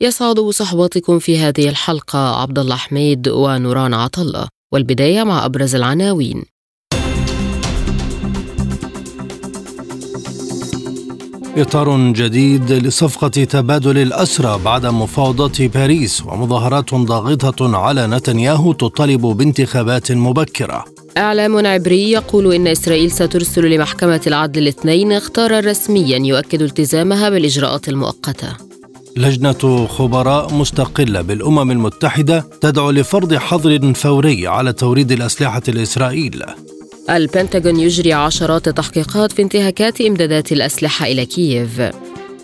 يسعد صحبتكم في هذه الحلقة عبد الله حميد ونوران عطلة والبداية مع أبرز العناوين. إطار جديد لصفقة تبادل الأسرى بعد مفاوضات باريس ومظاهرات ضاغطة على نتنياهو تطالب بانتخابات مبكرة. إعلام عبري يقول إن إسرائيل سترسل لمحكمة العدل الاثنين اختارا رسميا يؤكد التزامها بالإجراءات المؤقتة. لجنة خبراء مستقلة بالأمم المتحدة تدعو لفرض حظر فوري على توريد الأسلحة لإسرائيل. البنتاغون يجري عشرات التحقيقات في انتهاكات إمدادات الأسلحة إلى كييف.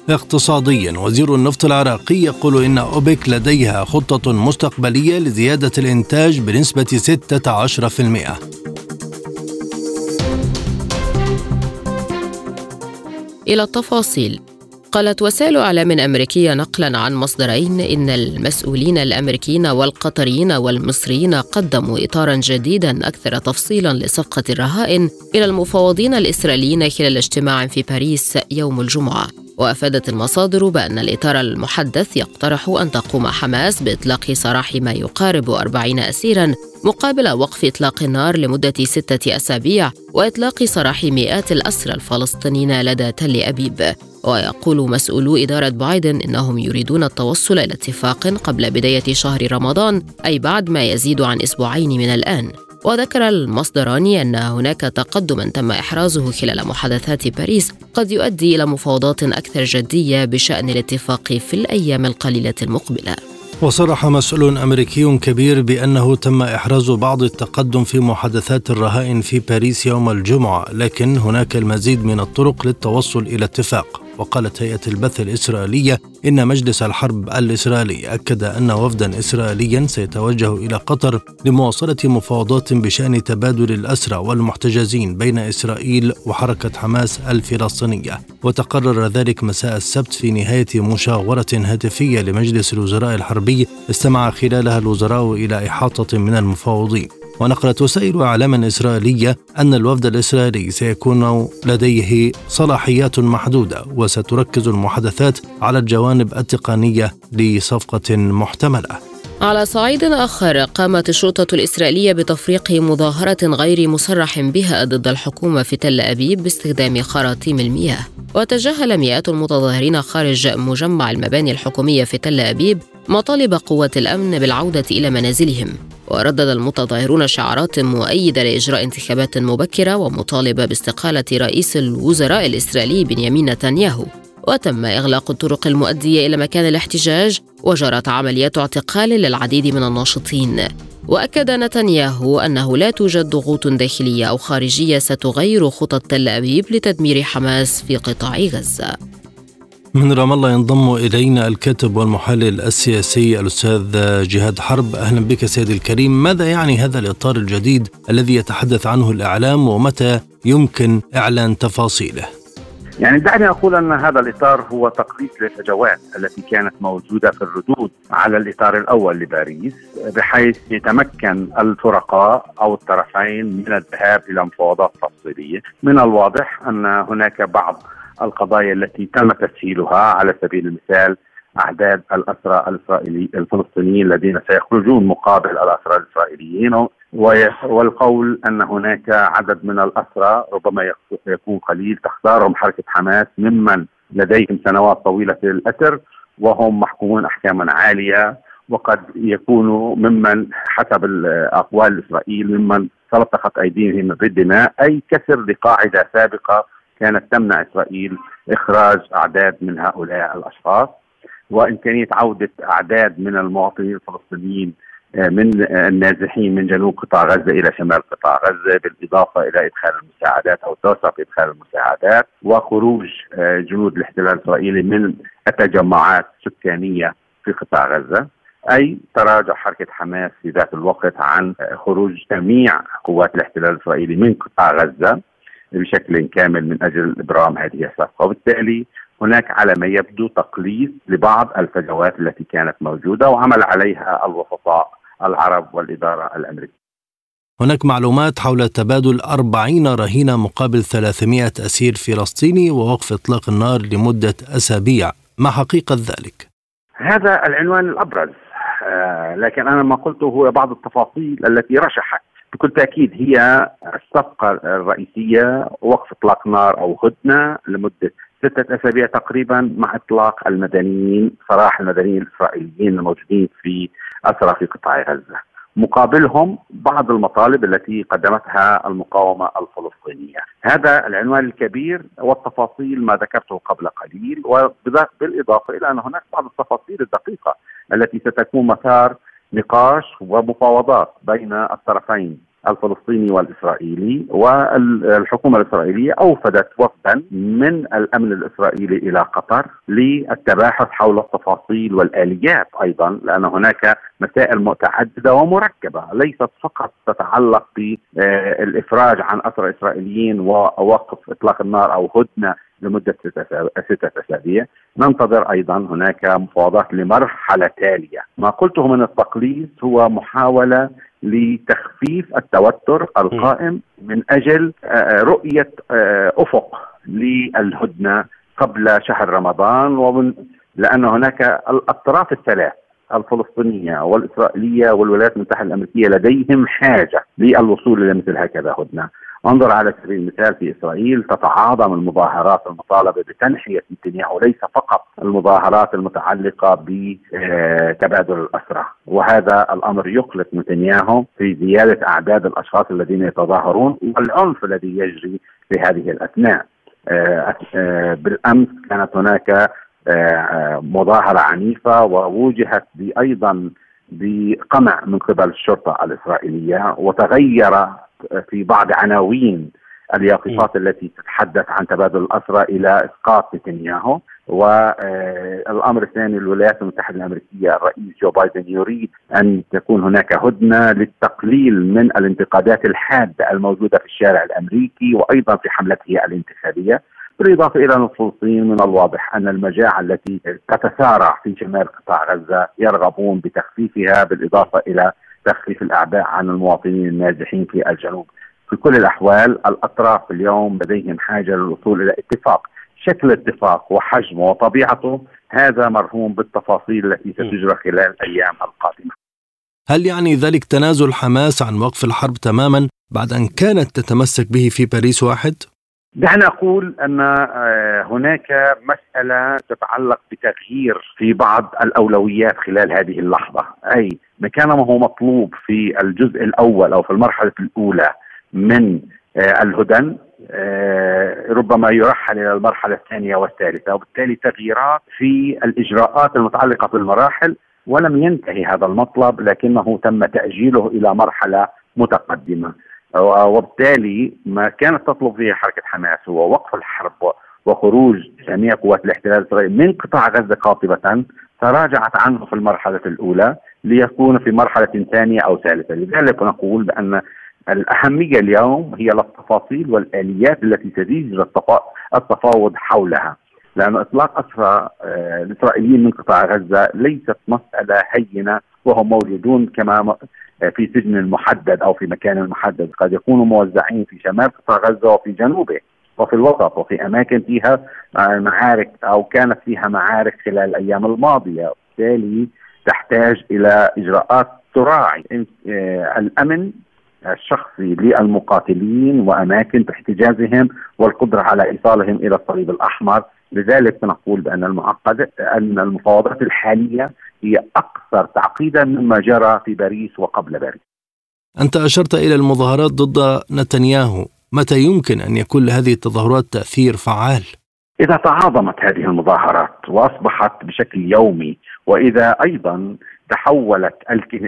اقتصاديا وزير النفط العراقي يقول إن أوبك لديها خطة مستقبلية لزيادة الإنتاج بنسبة 16% إلى التفاصيل. قالت وسائل إعلام أمريكية نقلا عن مصدرين إن المسؤولين الأمريكيين والقطريين والمصريين قدموا اطارا جديدا أكثر تفصيلا لصفقة الرهائن إلى المفاوضين الإسرائيليين خلال اجتماع في باريس يوم الجمعة. وأفادت المصادر بأن الإطار المحدث يقترح أن تقوم حماس بإطلاق سراح ما يقارب أربعين اسيرا مقابل وقف إطلاق النار لمدة ستة أسابيع وإطلاق سراح مئات الأسرى الفلسطينيين لدى تل أبيب. ويقول مسؤولو إدارة بايدن إنهم يريدون التوصل إلى اتفاق قبل بداية شهر رمضان أي بعد ما يزيد عن أسبوعين من الآن. وذكر المصدران أن هناك تقدما تم إحرازه خلال محادثات باريس قد يؤدي إلى مفاوضات أكثر جدية بشأن الاتفاق في الأيام القليلة المقبلة. وصرح مسؤول أمريكي كبير بأنه تم إحراز بعض التقدم في محادثات الرهائن في باريس يوم الجمعة لكن هناك المزيد من الطرق للتوصل إلى اتفاق. وقالت هيئة البث الإسرائيلية إن مجلس الحرب الإسرائيلي أكد أن وفدا إسرائيليا سيتوجه إلى قطر لمواصلة مفاوضات بشأن تبادل الأسرى والمحتجزين بين إسرائيل وحركة حماس الفلسطينية. وتقرر ذلك مساء السبت في نهاية مشاورة هاتفية لمجلس الوزراء الحربي استمع خلالها الوزراء إلى إحاطة من المفاوضين. ونقلت وسائل اعلام اسرائيليه أن الوفد الإسرائيلي سيكون لديه صلاحيات محدودة وستركز المحادثات على الجوانب التقنية لصفقة محتملة. على صعيد آخر قامت الشرطة الإسرائيلية بتفريق مظاهرة غير مصرح بها ضد الحكومة في تل أبيب باستخدام خراطيم المياه. وتجاهل مئات المتظاهرين خارج مجمع المباني الحكومية في تل أبيب مطالب قوات الأمن بالعودة إلى منازلهم. وردد المتظاهرون شعارات مؤيدة لإجراء انتخابات مبكرة ومطالبة باستقالة رئيس الوزراء الإسرائيلي بنيامين نتنياهو. وتم إغلاق الطرق المؤدية إلى مكان الاحتجاج وجرت عمليات اعتقال للعديد من الناشطين. وأكد نتنياهو أنه لا توجد ضغوط داخلية أو خارجية ستغير خطط تل أبيب لتدمير حماس في قطاع غزة. من رام الله ينضم إلينا الكاتب والمحلل السياسي الأستاذ جهاد حرب. أهلا بك سيدي الكريم. ماذا يعني هذا الإطار الجديد الذي يتحدث عنه الإعلام ومتى يمكن إعلان تفاصيله؟ يعني دعني أقول أن هذا الإطار هو تقليص للفجوات التي كانت موجودة في الردود على الإطار الأول لباريس بحيث يتمكن الفرقاء أو الطرفين من الذهاب إلى مفاوضات تفصيلية، من الواضح أن هناك بعض القضايا التي تم تسهيلها على سبيل المثال أعداد الأسرى الاسرائيلي الفلسطينيين الذين سيخرجون مقابل الأسرى الإسرائيليين. والقول أن هناك عدد من الأسرى ربما يكون قليل تختارهم حركة حماس ممن لديهم سنوات طويلة في الأسر وهم محكومون احكاما عالية وقد يكونوا ممن حسب اقوال اسرائيل ممن تلطخت أيديهم بالدماء. أي كسر لقاعدة سابقة كانت تمنع إسرائيل إخراج أعداد من هؤلاء الأشخاص. وإمكانية عودة أعداد من المواطنين الفلسطينيين آه، من النازحين من جنوب قطاع غزة إلى شمال قطاع غزة بالإضافة إلى إدخال المساعدات أو التوسع في إدخال المساعدات وخروج آه، جنود الاحتلال الإسرائيلي من التجمعات السكانية في قطاع غزة. أي تراجع حركة حماس في ذات الوقت عن خروج جميع قوات الاحتلال الإسرائيلي من قطاع غزة بشكل كامل من أجل إبرام هذه الصفقه وبالتالي هناك على ما يبدو تقليص لبعض الفجوات التي كانت موجودة وعمل عليها الوسطاء العرب والإدارة الأمريكية. هناك معلومات حول تبادل 40 رهينة مقابل 300 أسير فلسطيني ووقف إطلاق النار لمدة أسابيع ما حقيقة ذلك؟ هذا العنوان الأبرز آه لكن أنا ما قلته هو بعض التفاصيل التي رشحت بكل تأكيد هي الصفقة الرئيسية وقف إطلاق نار أو هدنة لمدة ستة أسابيع تقريبا مع إطلاق المدنيين سراح المدنيين الإسرائيليين الموجودين في أسرى في قطاع غزة مقابلهم بعض المطالب التي قدمتها المقاومة الفلسطينية. هذا العنوان الكبير والتفاصيل ما ذكرته قبل قليل وبالاضافه إلى أن هناك بعض التفاصيل الدقيقة التي ستكون مسار نقاش ومفاوضات بين الطرفين الفلسطيني والإسرائيلي والحكومة الإسرائيلية أوفدت وفدا من الأمن الإسرائيلي إلى قطر للتباحث حول التفاصيل والآليات أيضا لأن هناك مسائل متعددة ومركبة ليست فقط تتعلق بالإفراج عن اسرى إسرائيليين ووقف إطلاق النار أو هدنة لمدة ستة أسابيع، ننتظر أيضا هناك مفاوضات لمرحلة تالية، ما قلته من التقليص هو محاولة لتخفيف التوتر القائم من أجل آه، رؤية آه، أفق للهدنة قبل شهر رمضان ومن لأن هناك الأطراف الثلاث الفلسطينية والإسرائيلية والولايات المتحدة الأمريكية لديهم حاجة للوصول إلى مثل هكذا هدنة. انظر على سبيل المثال في إسرائيل تتعاظم المظاهرات المطالبة بتنحية نتنياهو ليس فقط المظاهرات المتعلقة بتبادل الأسرى. وهذا الأمر يقلق نتنياهو في زيادة أعداد الأشخاص الذين يتظاهرون والعنف الذي يجري في هذه الأثناء. آه، آه، بالأمس كانت هناك آه، مظاهرة عنيفة ووجهت أيضا بقمع من قبل الشرطة الإسرائيلية وتغير في بعض عناوين اليافطات التي تتحدث عن تبادل الاسرى إلى إسقاط نتنياهو والامر الثاني الولايات المتحدة الأمريكية الرئيس جو بايدن يريد أن تكون هناك هدنة للتقليل من الانتقادات الحادة الموجودة في الشارع الأمريكي وأيضا في حملته الانتخابية بالإضافة إلى أن الفلسطينيين من الواضح أن المجاعة التي تتسارع في شمال قطاع غزة يرغبون بتخفيفها بالإضافة إلى تخفيف الاعباء عن المواطنين النازحين في الجنوب. في كل الأحوال الأطراف اليوم لديهم حاجة للوصول إلى اتفاق، شكل الاتفاق وحجمه وطبيعته هذا مرهون بالتفاصيل التي ستجرى خلال الأيام القادمة. هل يعني ذلك تنازل حماس عن وقف الحرب تماما بعد أن كانت تتمسك به في باريس واحد؟ دعنا أقول أن آه، هناك مسألة تتعلق بتغيير في بعض الأولويات خلال هذه اللحظة، أي مكان ما هو مطلوب في الجزء الأول أو في المرحلة الأولى من آه، الهدن آه، ربما يرحل إلى المرحلة الثانية والثالثة. وبالتالي تغييرات في الإجراءات المتعلقة بالمراحل ولم ينتهي هذا المطلب لكنه تم تأجيله إلى مرحلة متقدمة. وبالتالي ما كانت تطلب فيه حركة حماس هو وقف الحرب وخروج جميع قوات الاحتلال الاسرائيلي من قطاع غزة قاطبة تراجعت عنه في المرحلة الأولى ليكون في مرحلة ثانية أو ثالثة، لذلك نقول بأن الأهمية اليوم هي التفاصيل والآليات التي تجري التفاوض حولها. لأن إطلاق أسرى آه، الإسرائيليين من قطاع غزة ليست مسألة هينة وهم موجودون كما في سجن محدد أو في مكان محدد قد يكونوا موزعين في شمال قطاع غزة وفي جنوبه وفي الوسط وفي أماكن فيها آه، معارك أو كانت فيها معارك خلال الأيام الماضية. وبالتالي تحتاج إلى إجراءات تراعي الأمن الشخصي للمقاتلين وأماكن احتجازهم والقدرة على إيصالهم إلى الصليب الأحمر. لذلك نقول بأن المعقد ان المفاوضات الحالية هي أكثر تعقيدا مما جرى في باريس وقبل باريس. أنت أشرت إلى المظاهرات ضد نتنياهو، متى يمكن أن يكون لهذه التظاهرات تأثير فعال؟ إذا تعاظمت هذه المظاهرات وأصبحت بشكل يومي وإذا أيضا تحولت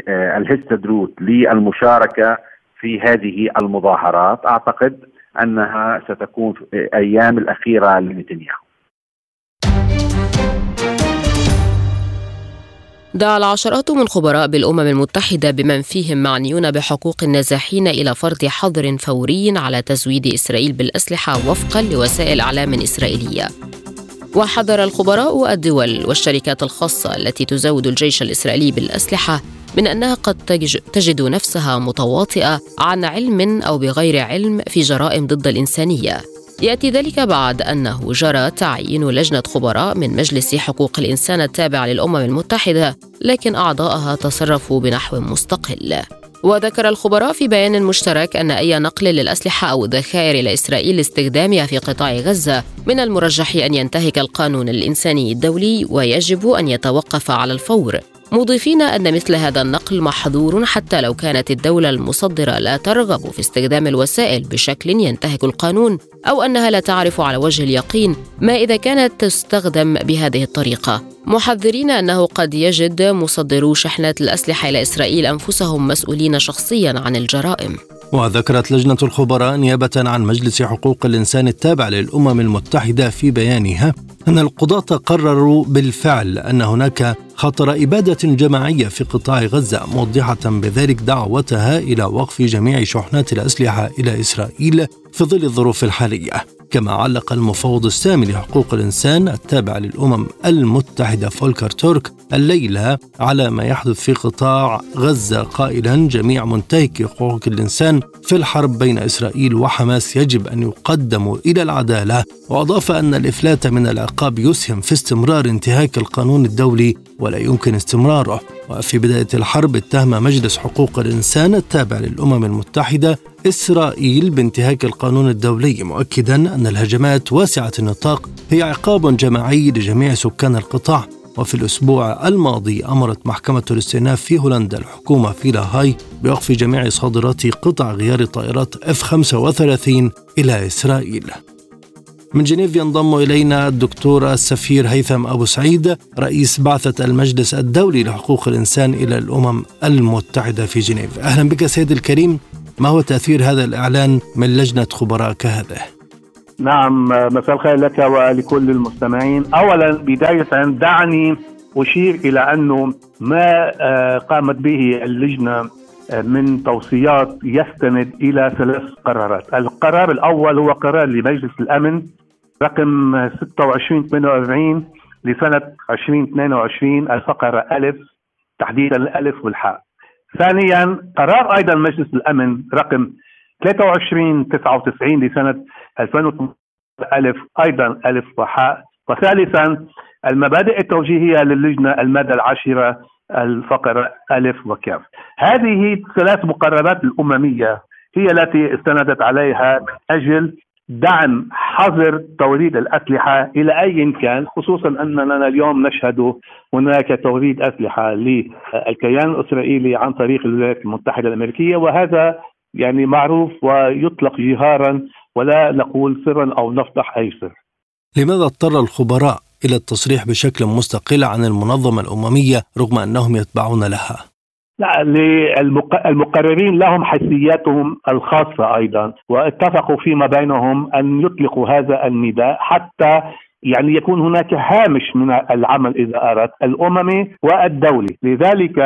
الهستدروت للمشاركة في هذه المظاهرات أعتقد أنها ستكون في الأيام الأخيرة لنتنياهو دعا العشرات من خبراء بالأمم المتحدة بمن فيهم معنيون بحقوق النازحين إلى فرض حظر فوري على تزويد إسرائيل بالأسلحة وفقا لوسائل إعلام إسرائيلية. وحذر الخبراء الدول والشركات الخاصة التي تزود الجيش الإسرائيلي بالأسلحة من أنها قد تجد نفسها متواطئة عن علم أو بغير علم في جرائم ضد الإنسانية. يأتي ذلك بعد أنه جرى تعيين لجنة خبراء من مجلس حقوق الإنسان التابع للأمم المتحدة لكن اعضائها تصرفوا بنحو مستقل. وذكر الخبراء في بيان مشترك أن أي نقل للأسلحة أو الذخائر إلى إسرائيل لاستخدامها في قطاع غزة من المرجح أن ينتهك القانون الإنساني الدولي ويجب أن يتوقف على الفور. مضيفين أن مثل هذا النقل محظور حتى لو كانت الدولة المصدرة لا ترغب في استخدام الوسائل بشكل ينتهك القانون أو أنها لا تعرف على وجه اليقين ما إذا كانت تستخدم بهذه الطريقة. محذرين أنه قد يجد مصدرو شحنات الأسلحة إلى إسرائيل أنفسهم مسؤولين شخصيا عن الجرائم. وذكرت لجنة الخبراء نيابة عن مجلس حقوق الإنسان التابع للأمم المتحدة في بيانها أن القضاة قرروا بالفعل أن هناك خطر إبادة جماعية في قطاع غزة موضحة بذلك دعوتها إلى وقف جميع شحنات الأسلحة إلى إسرائيل في ظل الظروف الحالية. كما علق المفوض السامي لحقوق الإنسان التابع للأمم المتحدة فولكر تورك الليلة على ما يحدث في قطاع غزة قائلا جميع منتهكي حقوق الإنسان في الحرب بين إسرائيل وحماس يجب أن يقدموا إلى العدالة. وأضاف أن الإفلات من العقاب يسهم في استمرار انتهاك القانون الدولي ولا يمكن استمراره. وفي بداية الحرب اتهم مجلس حقوق الإنسان التابع للأمم المتحدة إسرائيل بانتهاك القانون الدولي مؤكدا أن الهجمات واسعة النطاق هي عقاب جماعي لجميع سكان القطاع. وفي الأسبوع الماضي أمرت محكمة الاستئناف في هولندا الحكومة في لاهاي بوقف جميع صادرات قطع غيار طائرات F-35 إلى إسرائيل. من جنيف ينضم إلينا الدكتور السفير هيثم أبو سعيد رئيس بعثة المجلس الدولي لحقوق الإنسان إلى الأمم المتحدة في جنيف. أهلا بك سيد الكريم ما هو تأثير هذا الإعلان من لجنة خبراء كهذه؟ نعم مساء الخير لك ولكل المستمعين. أولا بداية دعني أشير إلى أنه ما آه، قامت به اللجنة آه، من توصيات يستند إلى ثلاث قرارات. القرار الأول هو قرار لمجلس الأمن رقم 2648 لسنة 2022 الفقرة ألف تحديدا الألف والحاء. ثانيا قرار أيضا مجلس الأمن رقم 2399 لسنة 2008 ألف أيضا ألف وحاء. وثالثا المبادئ التوجيهية للجنة المادة العاشرة الفقرة ألف وكاف. هذه ثلاث مقررات الأممية هي التي استندت عليها من أجل دعم حظر توريد الأسلحة إلى أي كان خصوصا أننا اليوم نشهد هناك توريد أسلحة للكيان الإسرائيلي عن طريق الولايات المتحدة الأمريكية وهذا يعني معروف ويطلق جهارا ولا نقول سرا أو نفضح أي سر لماذا اضطر الخبراء إلى التصريح بشكل مستقل عن المنظمة الأممية رغم أنهم يتبعون لها؟ لا المقررين لهم حيثياتهم الخاصة أيضا واتفقوا فيما بينهم أن يطلقوا هذا النداء حتى يعني يكون هناك هامش من العمل إذا أردت الاممي والدولي، لذلك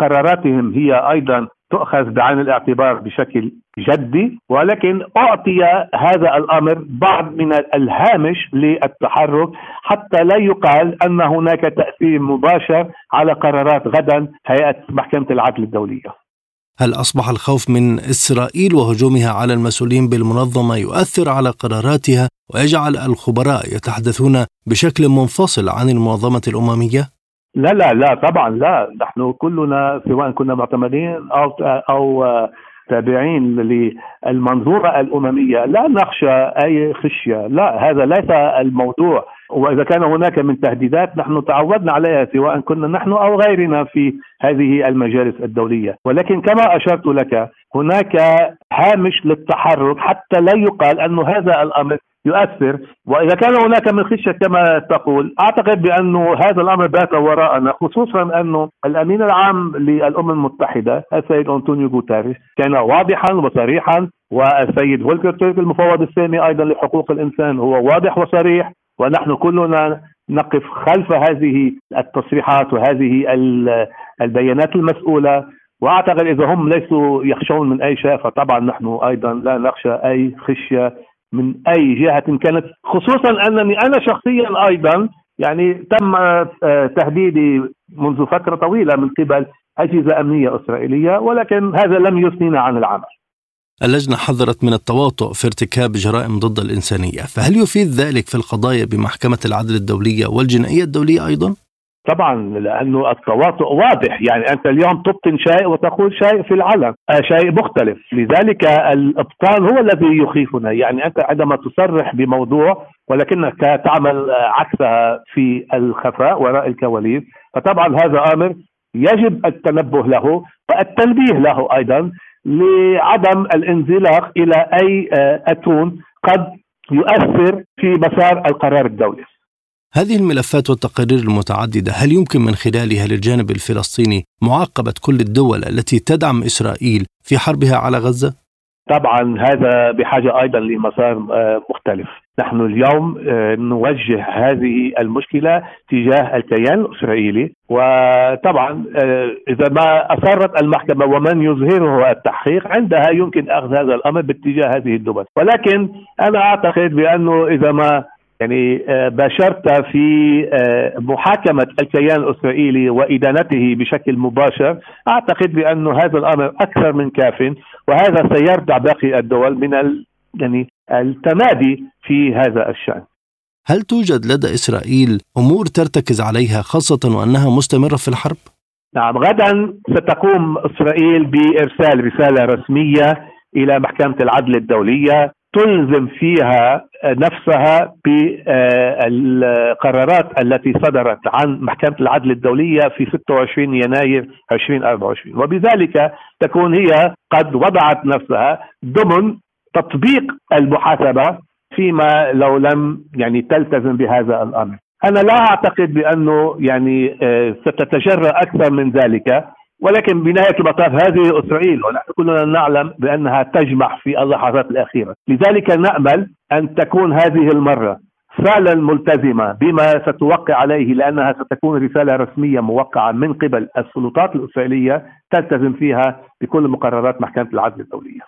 قراراتهم هي أيضا تؤخذ بعين الاعتبار بشكل جدي ولكن أعطي هذا الأمر بعض من الهامش للتحرك حتى لا يقال أن هناك تأثير مباشر على قرارات غدا هيئة محكمة العدل الدولية. هل أصبح الخوف من إسرائيل وهجومها على المسؤولين بالمنظمة يؤثر على قراراتها ويجعل الخبراء يتحدثون بشكل منفصل عن المنظمة الأممية؟ لا لا لا طبعا لا نحن كلنا سواء كنا معتمدين أو أو تابعين للمنظومه الأممية. لا نخشى أي خشية. لا هذا ليس الموضوع. وإذا كان هناك من تهديدات نحن تعودنا عليها سواء كنا نحن أو غيرنا في هذه المجالس الدولية. ولكن كما أشرت لك هناك هامش للتحرك حتى لا يقال أن هذا الأمر يؤثر. وإذا كان هناك من خشية كما تقول أعتقد بانه هذا الأمر بات وراءنا خصوصا انه الأمين العام للأمم المتحدة السيد أنطونيو غوتيريس كان واضحا وصريحا والسيد فولكر تيرك المفوض السامي أيضا لحقوق الإنسان هو واضح وصريح ونحن كلنا نقف خلف هذه التصريحات وهذه البيانات المسؤولة. وأعتقد إذا هم ليسوا يخشون من أي شيء فطبعا نحن أيضا لا نخشى أي خشية من أي جهة كانت خصوصا أنني أنا شخصيا أيضا يعني تم آه، تهديدي منذ فترة طويلة من قبل أجهزة أمنية إسرائيلية ولكن هذا لم يثنينا عن العمل. اللجنة حذرت من التواطؤ في ارتكاب جرائم ضد الإنسانية فهل يفيد ذلك في القضايا بمحكمة العدل الدولية والجنائية الدولية أيضا؟ طبعا لأنه التواطؤ واضح. يعني أنت اليوم تبطن شيء وتقول شيء في العلن آه، شيء مختلف. لذلك الإبطال هو الذي يخيفنا. يعني أنت عندما تصرح بموضوع ولكنك تعمل عكسها في الخفاء وراء الكواليس فطبعا هذا أمر يجب التنبه له والتنبيه له أيضا لعدم الانزلاق إلى أي آه، أتون قد يؤثر في مسار القرار الدولي. هذه الملفات والتقارير المتعددة هل يمكن من خلالها للجانب الفلسطيني معاقبة كل الدول التي تدعم إسرائيل في حربها على غزة؟ طبعا هذا بحاجة أيضا لمسار آه، مختلف نحن اليوم آه، نوجه هذه المشكلة تجاه الكيان الإسرائيلي وطبعا آه، إذا ما أصرت المحكمة ومن يظهره التحقيق عندها يمكن أخذ هذا الأمر باتجاه هذه الدول ولكن أنا أعتقد بأنه إذا ما يعني آه، باشرت في آه، محاكمة الكيان الإسرائيلي وإدانته بشكل مباشر. أعتقد بأن هذا الأمر أكثر من كاف وهذا سيردع باقي الدول من يعني التمادي في هذا الشأن. هل توجد لدى إسرائيل أمور ترتكز عليها خاصة وأنها مستمرة في الحرب؟ نعم غدا ستقوم إسرائيل بإرسال رسالة رسمية إلى محكمة العدل الدولية. تلزم فيها نفسها بالقرارات التي صدرت عن محكمة العدل الدولية في 26 يناير 2024 وبذلك تكون هي قد وضعت نفسها ضمن تطبيق المحاسبة فيما لو لم يعني تلتزم بهذا الأمر. أنا لا أعتقد بأنه يعني آه، ستتجرأ أكثر من ذلك. ولكن بنهاية المطاف هذه إسرائيل ونحن كلنا نعلم بأنها تجمح في اللحظات الأخيرة. لذلك نأمل أن تكون هذه المرة فعلا ملتزمة بما ستوقع عليه لأنها ستكون رسالة رسمية موقعة من قبل السلطات الإسرائيلية تلتزم فيها بكل مقررات محكمة العدل الدولية.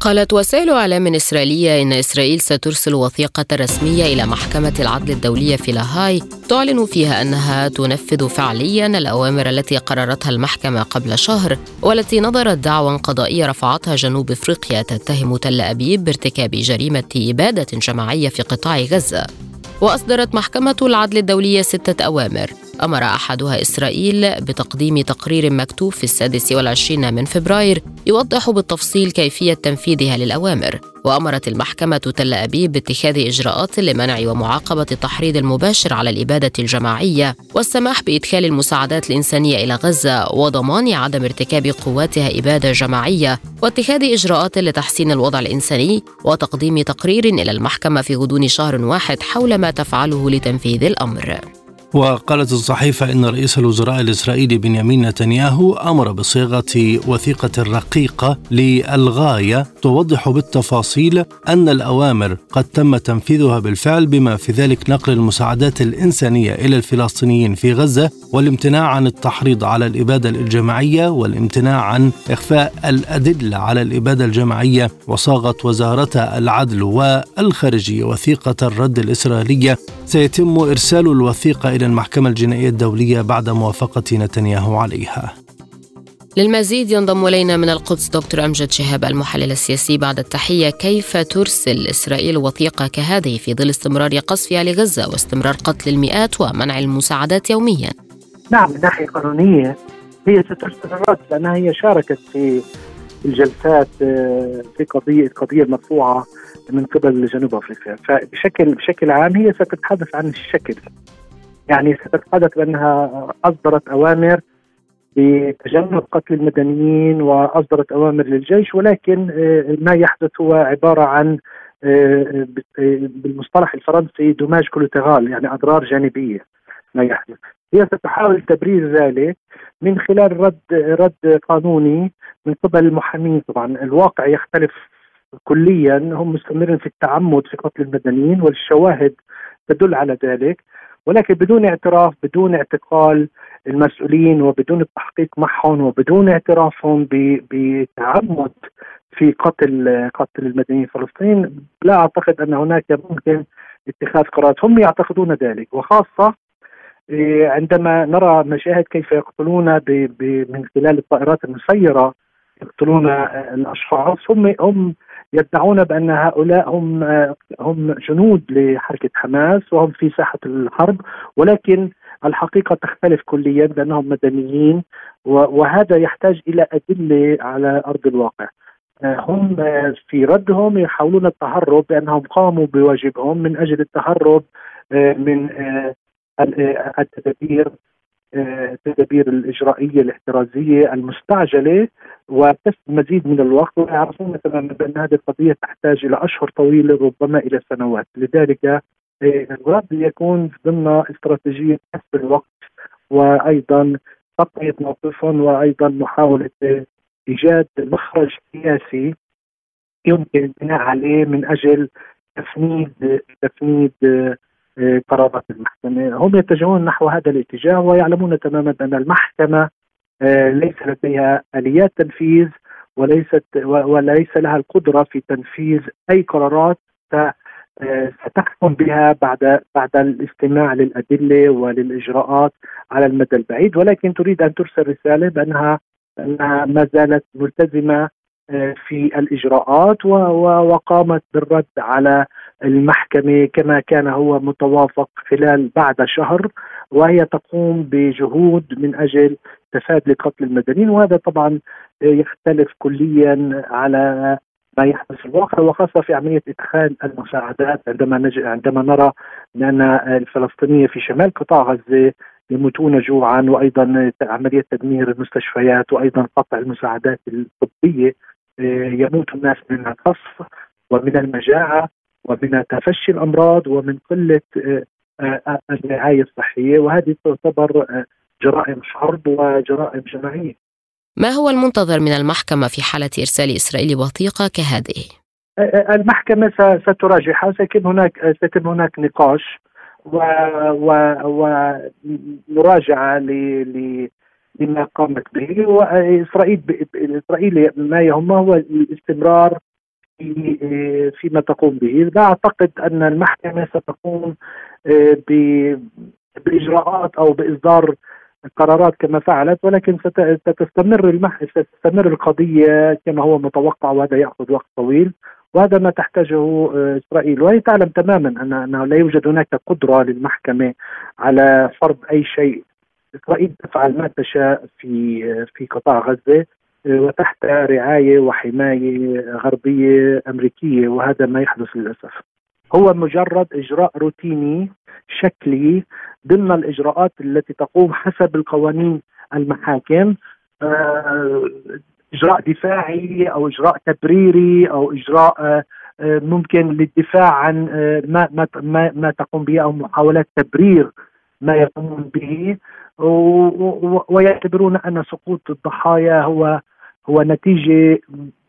قالت وسائل إعلام إسرائيلية إن إسرائيل سترسل وثيقة رسمية إلى محكمة العدل الدولية في لاهاي تعلن فيها أنها تنفذ فعليا الأوامر التي قررتها المحكمة قبل شهر والتي نظرت دعوى قضائية رفعتها جنوب إفريقيا تتهم تل أبيب بارتكاب جريمة إبادة جماعية في قطاع غزة. وأصدرت محكمة العدل الدولية ستة أوامر. أمر أحدها إسرائيل بتقديم تقرير مكتوب في السادس والعشرين من فبراير يوضح بالتفصيل كيفية تنفيذها للأوامر. وأمرت المحكمة تل أبيب باتخاذ إجراءات لمنع ومعاقبة التحريض المباشر على الإبادة الجماعية والسماح بإدخال المساعدات الإنسانية إلى غزة وضمان عدم ارتكاب قواتها إبادة جماعية واتخاذ إجراءات لتحسين الوضع الإنساني وتقديم تقرير إلى المحكمة في غضون شهر واحد حول ما تفعله لتنفيذ الأمر. وقالت الصحيفة إن رئيس الوزراء الإسرائيلي بنيامين نتنياهو أمر بصيغة وثيقة رقيقة للغاية توضح بالتفاصيل أن الأوامر قد تم تنفيذها بالفعل بما في ذلك نقل المساعدات الإنسانية إلى الفلسطينيين في غزة والامتناع عن التحريض على الإبادة الجماعية والامتناع عن إخفاء الأدلة على الإبادة الجماعية وصاغت وزارة العدل والخارجية وثيقة الرد الإسرائيلية. سيتم إرسال الوثيقة إلى المحكمة الجنائية الدولية بعد موافقة نتنياهو عليها. للمزيد ينضم إلينا من القدس دكتور أمجد شهاب المحلل السياسي بعد التحية. كيف ترسل إسرائيل وثيقة كهذه في ظل استمرار قصفها لغزة واستمرار قتل المئات ومنع المساعدات يوميا؟ نعم من ناحية قانونية هي سترسل الرد لأنها هي شاركت في الجلسات آه، في قضية قضية مرفوعة من قبل جنوب أفريقيا. فبشكل بشكل عام هي ستتحدث عن الشكل. يعني ستتحدث بأنها أصدرت أوامر بتجنب قتل المدنيين وأصدرت أوامر للجيش ولكن آه، ما يحدث هو عبارة عن آه، بالمصطلح الفرنسي دوماج كولوتيرال يعني أضرار جانبية ما يحدث. هي ستحاول تبرير ذلك من خلال رد رد قانوني من قبل المحامين. طبعا الواقع يختلف كليا هم مستمرين في التعمد في قتل المدنيين والشواهد تدل على ذلك. ولكن بدون اعتراف بدون اعتقال المسؤولين وبدون التحقيق معهم وبدون اعترافهم بتعمد في قتل قتل المدنيين الفلسطينيين لا أعتقد أن هناك ممكن اتخاذ قرارات. هم يعتقدون ذلك وخاصة إيه، عندما نرى مشاهد كيف يقتلون من خلال الطائرات المسيرة يقتلون الأشخاص هم هم يدعون بأن هؤلاء هم هم جنود لحركة حماس وهم في ساحة الحرب ولكن الحقيقة تختلف كليا بأنهم مدنيين وهذا يحتاج إلى أدلة على أرض الواقع. هم في ردهم يحاولون التهرب بأنهم قاموا بواجبهم من أجل التهرب من التدابير التدابير الإجرائية الاحترازية المستعجلة وتست مزيد من الوقت. ويعرفون تماما بأن هذه القضية تحتاج إلى أشهر طويلة ربما إلى سنوات، لذلك آه، الرد يكون ضمن استراتيجية كسب الوقت وأيضا تقويه موقفهم وأيضا محاولة إيجاد مخرج سياسي يمكن البناء عليه من أجل تفنيد تفنيد آه، قرارات المحكمة، هم يتجهون نحو هذا الاتجاه ويعلمون تماما أن المحكمة آه، ليس لديها اليات تنفيذ وليست وليس لها القدرة في تنفيذ أي قرارات آه، ستحكم بها بعد بعد الاستماع للأدلة وللإجراءات على المدى البعيد. ولكن تريد أن ترسل رسالة بأنها انها ما زالت ملتزمة آه، في الإجراءات وقامت بالرد على المحكمة كما كان هو متوافق خلال بعد شهر وهي تقوم بجهود من أجل تفادي قتل المدنيين وهذا طبعا يختلف كليا على ما يحدث في الواقع وخاصة في عملية إدخال المساعدات عندما نج... عندما نرى أن الفلسطينية في شمال قطاع غزة يموتون جوعا وأيضا عملية تدمير المستشفيات وأيضا قطع المساعدات الطبية. يموت الناس من القصف ومن المجاعة ومن تفشي الأمراض ومن قلة آه، الرعاية الصحية وهذه تعتبر آه، جرائم حرب وجرائم جماعية ما هو المنتظر من المحكمة في حالة إرسال إسرائيل وثيقة كهذه؟ آه، المحكمة ستراجعها سيكون هناك سيتم هناك نقاش ومراجعة ل لما قامت به وإسرائيل إسرائيل ما يهمه هو الاستمرار في فيما تقوم به. لا أعتقد أن المحكمة ستقوم آه، بإجراءات أو بإصدار قرارات كما فعلت ولكن ستستمر المح... ستستمر القضية كما هو متوقع وهذا يأخذ وقت طويل وهذا ما تحتاجه آه، إسرائيل. وهي تعلم تماما ان انه لا يوجد هناك قدرة للمحكمة على فرض أي شيء إسرائيل تفعل ما تشاء في آه، في قطاع غزة وتحت رعاية وحماية غربية أمريكية وهذا ما يحدث للأسف. هو مجرد إجراء روتيني شكلي ضمن الإجراءات التي تقوم حسب القوانين المحاكم آه، إجراء دفاعي أو إجراء تبريري أو إجراء آه، ممكن للدفاع عن آه، ما ما ما تقوم به أو محاولات تبرير ما يقومون به ويعتبرون أن سقوط الضحايا هو هو نتيجة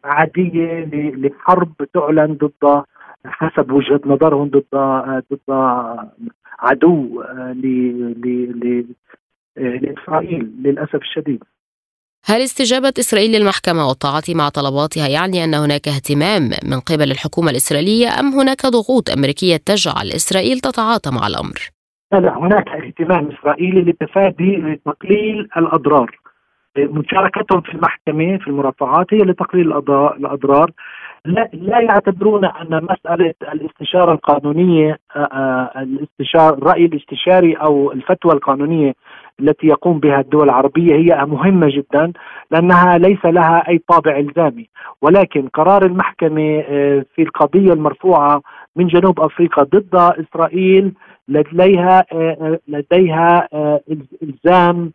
عادية لحرب تعلن ضد حسب وجهة نظرهم ضد ضد عدو لإسرائيل للأسف الشديد. هل استجابة إسرائيل للمحكمة والتعاطي مع طلباتها يعني أن هناك اهتمام من قبل الحكومة الإسرائيلية أم هناك ضغوط أمريكية تجعل إسرائيل تتعاطى مع الأمر؟ لا هناك اهتمام إسرائيلي لتفادي لتقليل الأضرار. مشاركتهم في المحكمة في المرافعات هي لتقليل الأضرار. لا, لا يعتبرون الاستشارة القانونية آه، آه، الاستشار الرأي الاستشاري أو الفتوى القانونية التي يقوم بها الدول العربية هي مهمة جدا لأنها ليس لها أي طابع إلزامي. ولكن قرار المحكمة آه، في القضية المرفوعة من جنوب أفريقيا ضد إسرائيل لديها لديها إلزام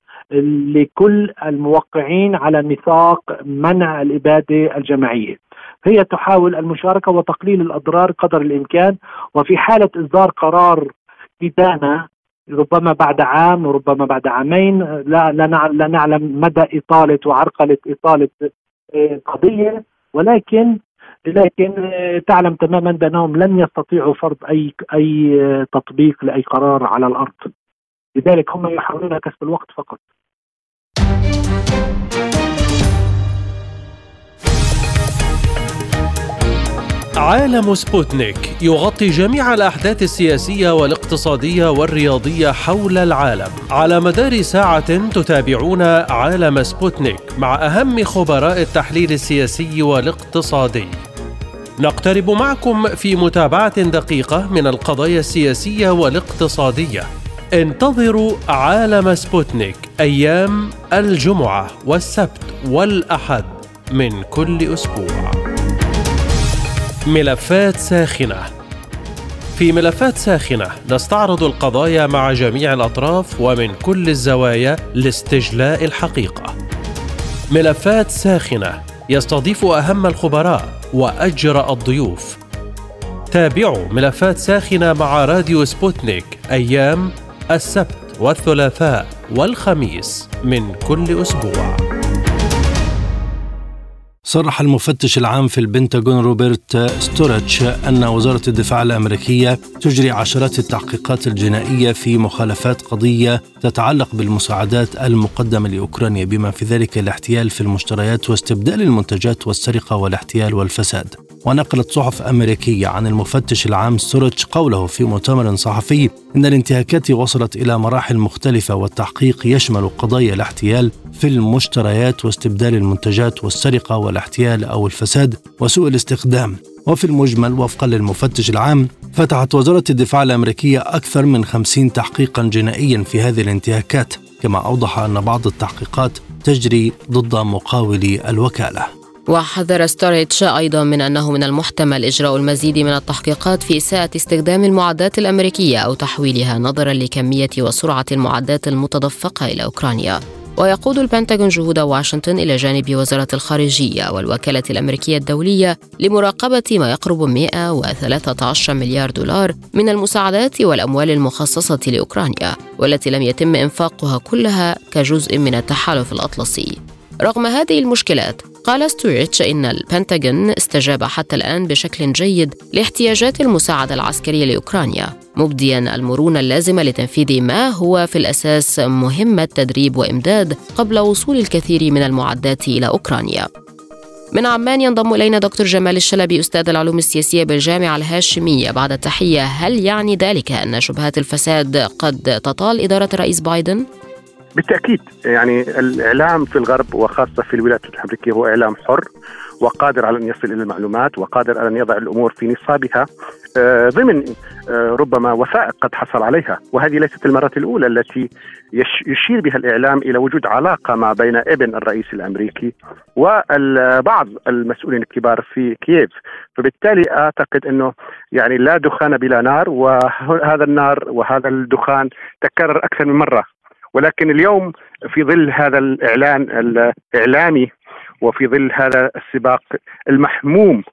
لكل الموقعين على ميثاق منع الإبادة الجماعية. هي تحاول المشاركة وتقليل الأضرار قدر الإمكان وفي حالة إصدار قرار إدانة ربما بعد عام وربما بعد عامين لا لا نعلم مدى إطالة وعرقلة إطالة آه، قضية ولكن لكن تعلم تماما بأنهم لن يستطيعوا فرض أي أي تطبيق لأي قرار على الأرض. لذلك هم يحاولون كسب الوقت فقط. عالم سبوتنيك يغطي جميع الأحداث السياسية والاقتصادية والرياضية حول العالم. على مدار ساعة تتابعون عالم سبوتنيك مع أهم خبراء التحليل السياسي والاقتصادي. نقترب معكم في متابعة دقيقة من القضايا السياسية والاقتصادية. انتظروا عالم سبوتنيك أيام الجمعة والسبت والأحد من كل أسبوع. ملفات ساخنة. في ملفات ساخنة نستعرض القضايا مع جميع الأطراف ومن كل الزوايا لاستجلاء الحقيقة. ملفات ساخنة. يستضيف أهم الخبراء وأجرأ الضيوف. تابعوا ملفات ساخنة مع راديو سبوتنيك أيام السبت والثلاثاء والخميس من كل أسبوع. صرح المفتش العام في البنتاغون روبرت ستورتش أن وزارة الدفاع الأمريكية تجري عشرات التحقيقات الجنائية في مخالفات قضية تتعلق بالمساعدات المقدمة لأوكرانيا بما في ذلك الاحتيال في المشتريات واستبدال المنتجات والسرقة والاحتيال والفساد. ونقلت صحف أمريكية عن المفتش العام ستورتش قوله في مؤتمر صحفي إن الانتهاكات وصلت إلى مراحل مختلفة والتحقيق يشمل قضايا الاحتيال في المشتريات واستبدال المنتجات والسرقة والاحتيال أو الفساد وسوء الاستخدام. وفي المجمل وفقا للمفتش العام فتحت وزارة الدفاع الأمريكية أكثر من خمسين تحقيقا جنائيا في هذه الانتهاكات كما أوضح أن بعض التحقيقات تجري ضد مقاولي الوكالة. وحذر ستوريتش أيضا من أنه من المحتمل إجراء المزيد من التحقيقات في إساءة استخدام المعدات الأمريكية أو تحويلها نظرا لكمية وسرعة المعدات المتدفقة إلى أوكرانيا. ويقود البنتاغون جهود واشنطن إلى جانب وزارة الخارجية والوكالة الأمريكية الدولية لمراقبة ما يقرب 113 مليار دولار من المساعدات والأموال المخصصة لأوكرانيا والتي لم يتم إنفاقها كلها كجزء من التحالف الأطلسي. رغم هذه المشكلات قال ستوريتش إن البنتاغون استجاب حتى الآن بشكل جيد لاحتياجات المساعدة العسكرية لأوكرانيا مبديا المرونة اللازمة لتنفيذ ما هو في الأساس مهمة تدريب وإمداد قبل وصول الكثير من المعدات إلى أوكرانيا من عمان ينضم إلينا دكتور جمال الشلبي أستاذ العلوم السياسية بالجامعة الهاشمية بعد التحية هل يعني ذلك أن شبهات الفساد قد تطال إدارة الرئيس بايدن؟ بالتأكيد يعني الإعلام في الغرب وخاصة في الولايات المتحدة الامريكيه هو إعلام حر وقادر على أن يصل إلى المعلومات وقادر على أن يضع الأمور في نصابها آه، ضمن آه، ربما وثائق قد حصل عليها وهذه ليست المرة الأولى التي يشير بها الإعلام إلى وجود علاقة ما بين ابن الرئيس الأمريكي وبعض المسؤولين الكبار في كييف. فبالتالي أعتقد إنه يعني لا دخان بلا نار وهذا النار وهذا الدخان تكرر أكثر من مرة. ولكن اليوم في ظل هذا الإعلان الإعلامي وفي ظل هذا السباق المحموم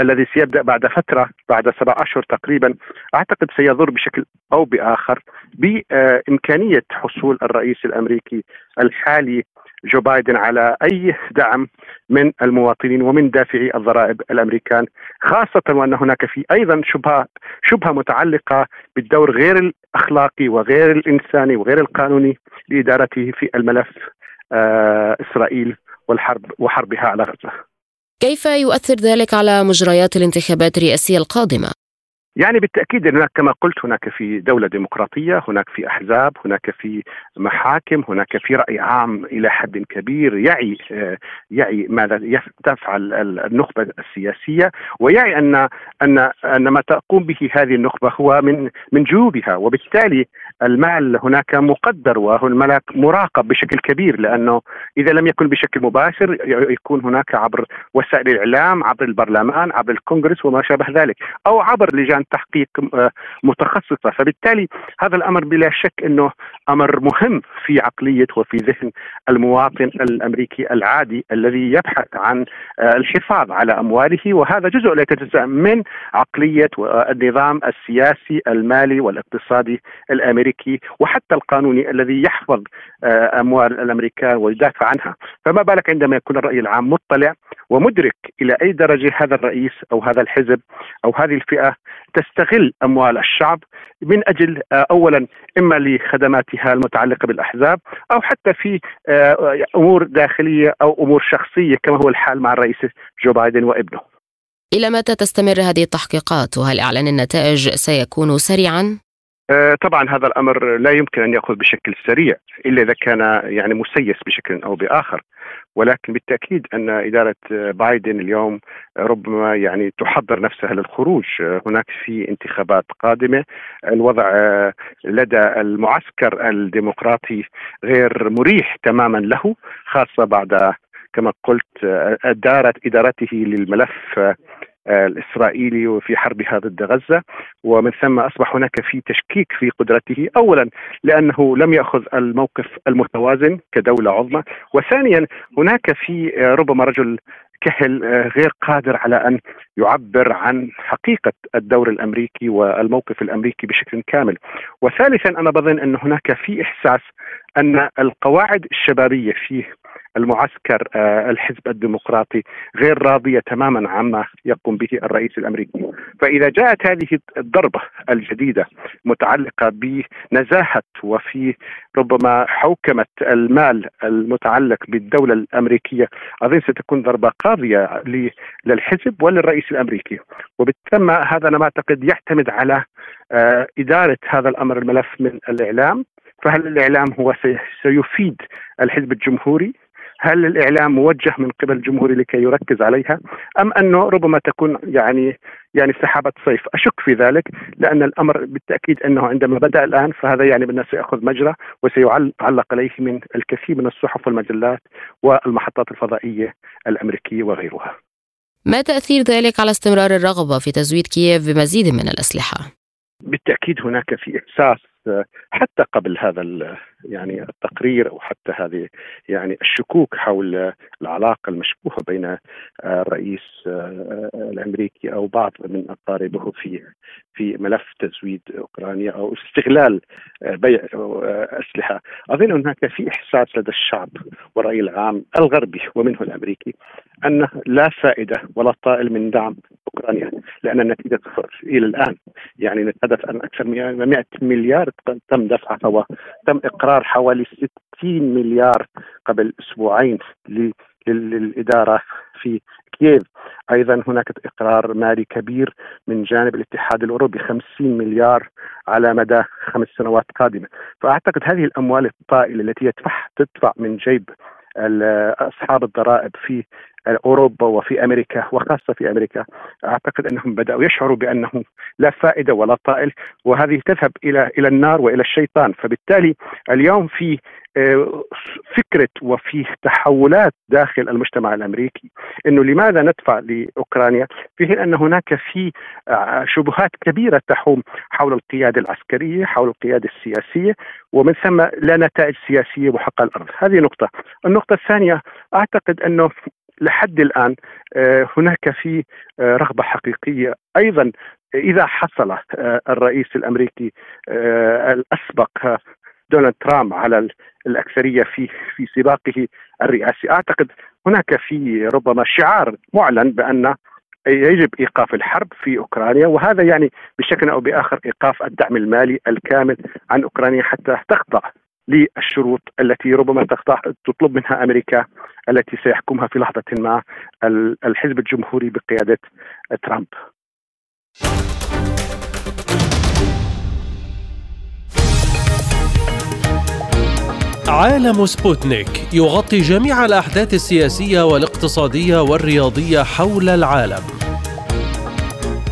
الذي سيبدأ بعد فترة بعد سبع أشهر تقريبا أعتقد سيضر بشكل أو بآخر بإمكانية حصول الرئيس الأمريكي الحالي جو بايدن على أي دعم من المواطنين ومن دافعي الضرائب الأمريكان خاصة وأن هناك في أيضا شبهه شبهة متعلقة بالدور غير الأخلاقي وغير الإنساني وغير القانوني لإدارته في الملف آه إسرائيل والحرب وحربها على غزة. كيف يؤثر ذلك على مجريات الانتخابات الرئاسية القادمة؟ يعني بالتأكيد هناك كما قلت هناك في دولة ديمقراطية، هناك في أحزاب، هناك في محاكم، هناك في رأي عام إلى حد كبير يعي يعي ماذا تفعل النخبة السياسية ويعي أن أن أن ما تقوم به هذه النخبة هو من من جيوبها وبالتالي المال هناك مقدر والملك مراقب بشكل كبير لأنه إذا لم يكن بشكل مباشر يكون هناك عبر وسائل الإعلام، عبر البرلمان، عبر الكونغرس وما شابه ذلك، أو عبر لجان تحقيق آه، متخصصة، فبالتالي هذا الأمر بلا شك إنه أمر مهم في عقلية وفي ذهن المواطن الأمريكي العادي الذي يبحث عن آه، الحفاظ على أمواله. وهذا جزء لا يتجزأ من عقلية النظام السياسي المالي والاقتصادي الأمريكي. الأمريكي وحتى القانوني الذي يحفظ آه، أموال الامريكان ويدافع عنها، فما بالك عندما يكون الرأي العام مطلع ومدرك إلى أي درجة هذا الرئيس أو هذا الحزب أو هذه الفئة تستغل أموال الشعب من أجل آه، اولا إما لخدماتها المتعلقة بالأحزاب أو حتى في آه، أمور داخلية أو أمور شخصية كما هو الحال مع الرئيس جو بايدن وابنه. إلى متى تستمر هذه التحقيقات وهل اعلان النتائج سيكون سريعا؟ آه، طبعا هذا الأمر لا يمكن أن يأخذ بشكل سريع إلا إذا كان يعني مسيس بشكل أو بآخر. ولكن بالتأكيد أن إدارة بايدن اليوم ربما يعني تحضر نفسها للخروج. هناك في انتخابات قادمة. الوضع لدى المعسكر الديمقراطي غير مريح تماما له خاصة بعد كما قلت دارت إدارته للملف الإسرائيلي وفي حربها ضد غزة. ومن ثم أصبح هناك في تشكيك في قدرته. اولا لأنه لم يأخذ الموقف المتوازن كدولة عظمى. وثانيا هناك في ربما رجل كهل غير قادر على أن يعبر عن حقيقة الدور الأمريكي والموقف الأمريكي بشكل كامل. وثالثا أنا بظن أن هناك في إحساس أن القواعد الشبابية في المعسكر آه، الحزب الديمقراطي غير راضية تماما عما يقوم به الرئيس الأمريكي، فإذا جاءت هذه الضربة الجديدة متعلقة بنزاهة وفي ربما حوكمة المال المتعلق بالدولة الأمريكية، أظن ستكون ضربة قاضية للحزب وللرئيس الأمريكي، وبالتالي هذا أنا ما أعتقد يعتمد على آه، إدارة هذا الأمر الملف من الإعلام. فهل الإعلام هو سيفيد الحزب الجمهوري؟ هل الإعلام موجه من قبل الجمهور لكي يركز عليها أم أنه ربما تكون يعني يعني سحابة صيف أشك في ذلك لأن الأمر بالتأكيد أنه عندما بدأ الآن فهذا يعني بالناس سيأخذ مجرى وسيعلق عليه من الكثير من الصحف والمجلات والمحطات الفضائية الأمريكية وغيرها. ما تأثير ذلك على استمرار الرغبة في تزويد كييف بمزيد من الأسلحة؟ بالتأكيد هناك في إحساس حتى قبل هذا يعني التقرير أو حتى هذه يعني الشكوك حول العلاقة المشبوهة بين الرئيس الأمريكي أو بعض من أقاربه في في ملف تزويد أوكرانيا أو استغلال بيع أسلحة، أظن هناك في إحساس لدى الشعب والرأي العام الغربي ومنه الأمريكي أن لا فائدة ولا طائل من دعم أوكرانيا لأن النتيجة صفر إلى الآن. يعني نتحدث عن أكثر من 100 مليار تم دفعها وتم إقرار حوالي 60 مليار قبل أسبوعين للإدارة في كييف. أيضا هناك إقرار مالي كبير من جانب الاتحاد الأوروبي 50 مليار على مدى خمس سنوات قادمة. فأعتقد هذه الأموال الطائلة التي يدفع تدفع من جيب أصحاب الضرائب في أوروبا وفي أمريكا وخاصة في أمريكا أعتقد أنهم بدأوا يشعروا بأنه لا فائدة ولا طائل وهذه تذهب إلى إلى النار وإلى الشيطان. فبالتالي اليوم في آه، فكرة وفي تحولات داخل المجتمع الأمريكي إنه لماذا ندفع لأوكرانيا؟ في حين أن هناك في آه، شبهات كبيرة تحوم حول القيادة العسكرية حول القيادة السياسية ومن ثم لا نتائج سياسية محققه على الأرض. هذه نقطة. النقطة الثانية أعتقد أنه لحد الآن آه، هناك في آه، رغبة حقيقية. أيضا إذا حصل آه، الرئيس الأمريكي الأسبق دونالد ترامب على الأكثرية في في سباقه الرئاسي أعتقد هناك في ربما شعار معلن بأن يجب إيقاف الحرب في أوكرانيا وهذا يعني بشكل أو بآخر إيقاف الدعم المالي الكامل عن أوكرانيا حتى تخضع للشروط التي ربما تطلب منها أمريكا التي سيحكمها في لحظة ما الحزب الجمهوري بقيادة ترامب. عالم سبوتنيك يغطي جميع الأحداث السياسية والاقتصادية والرياضية حول العالم.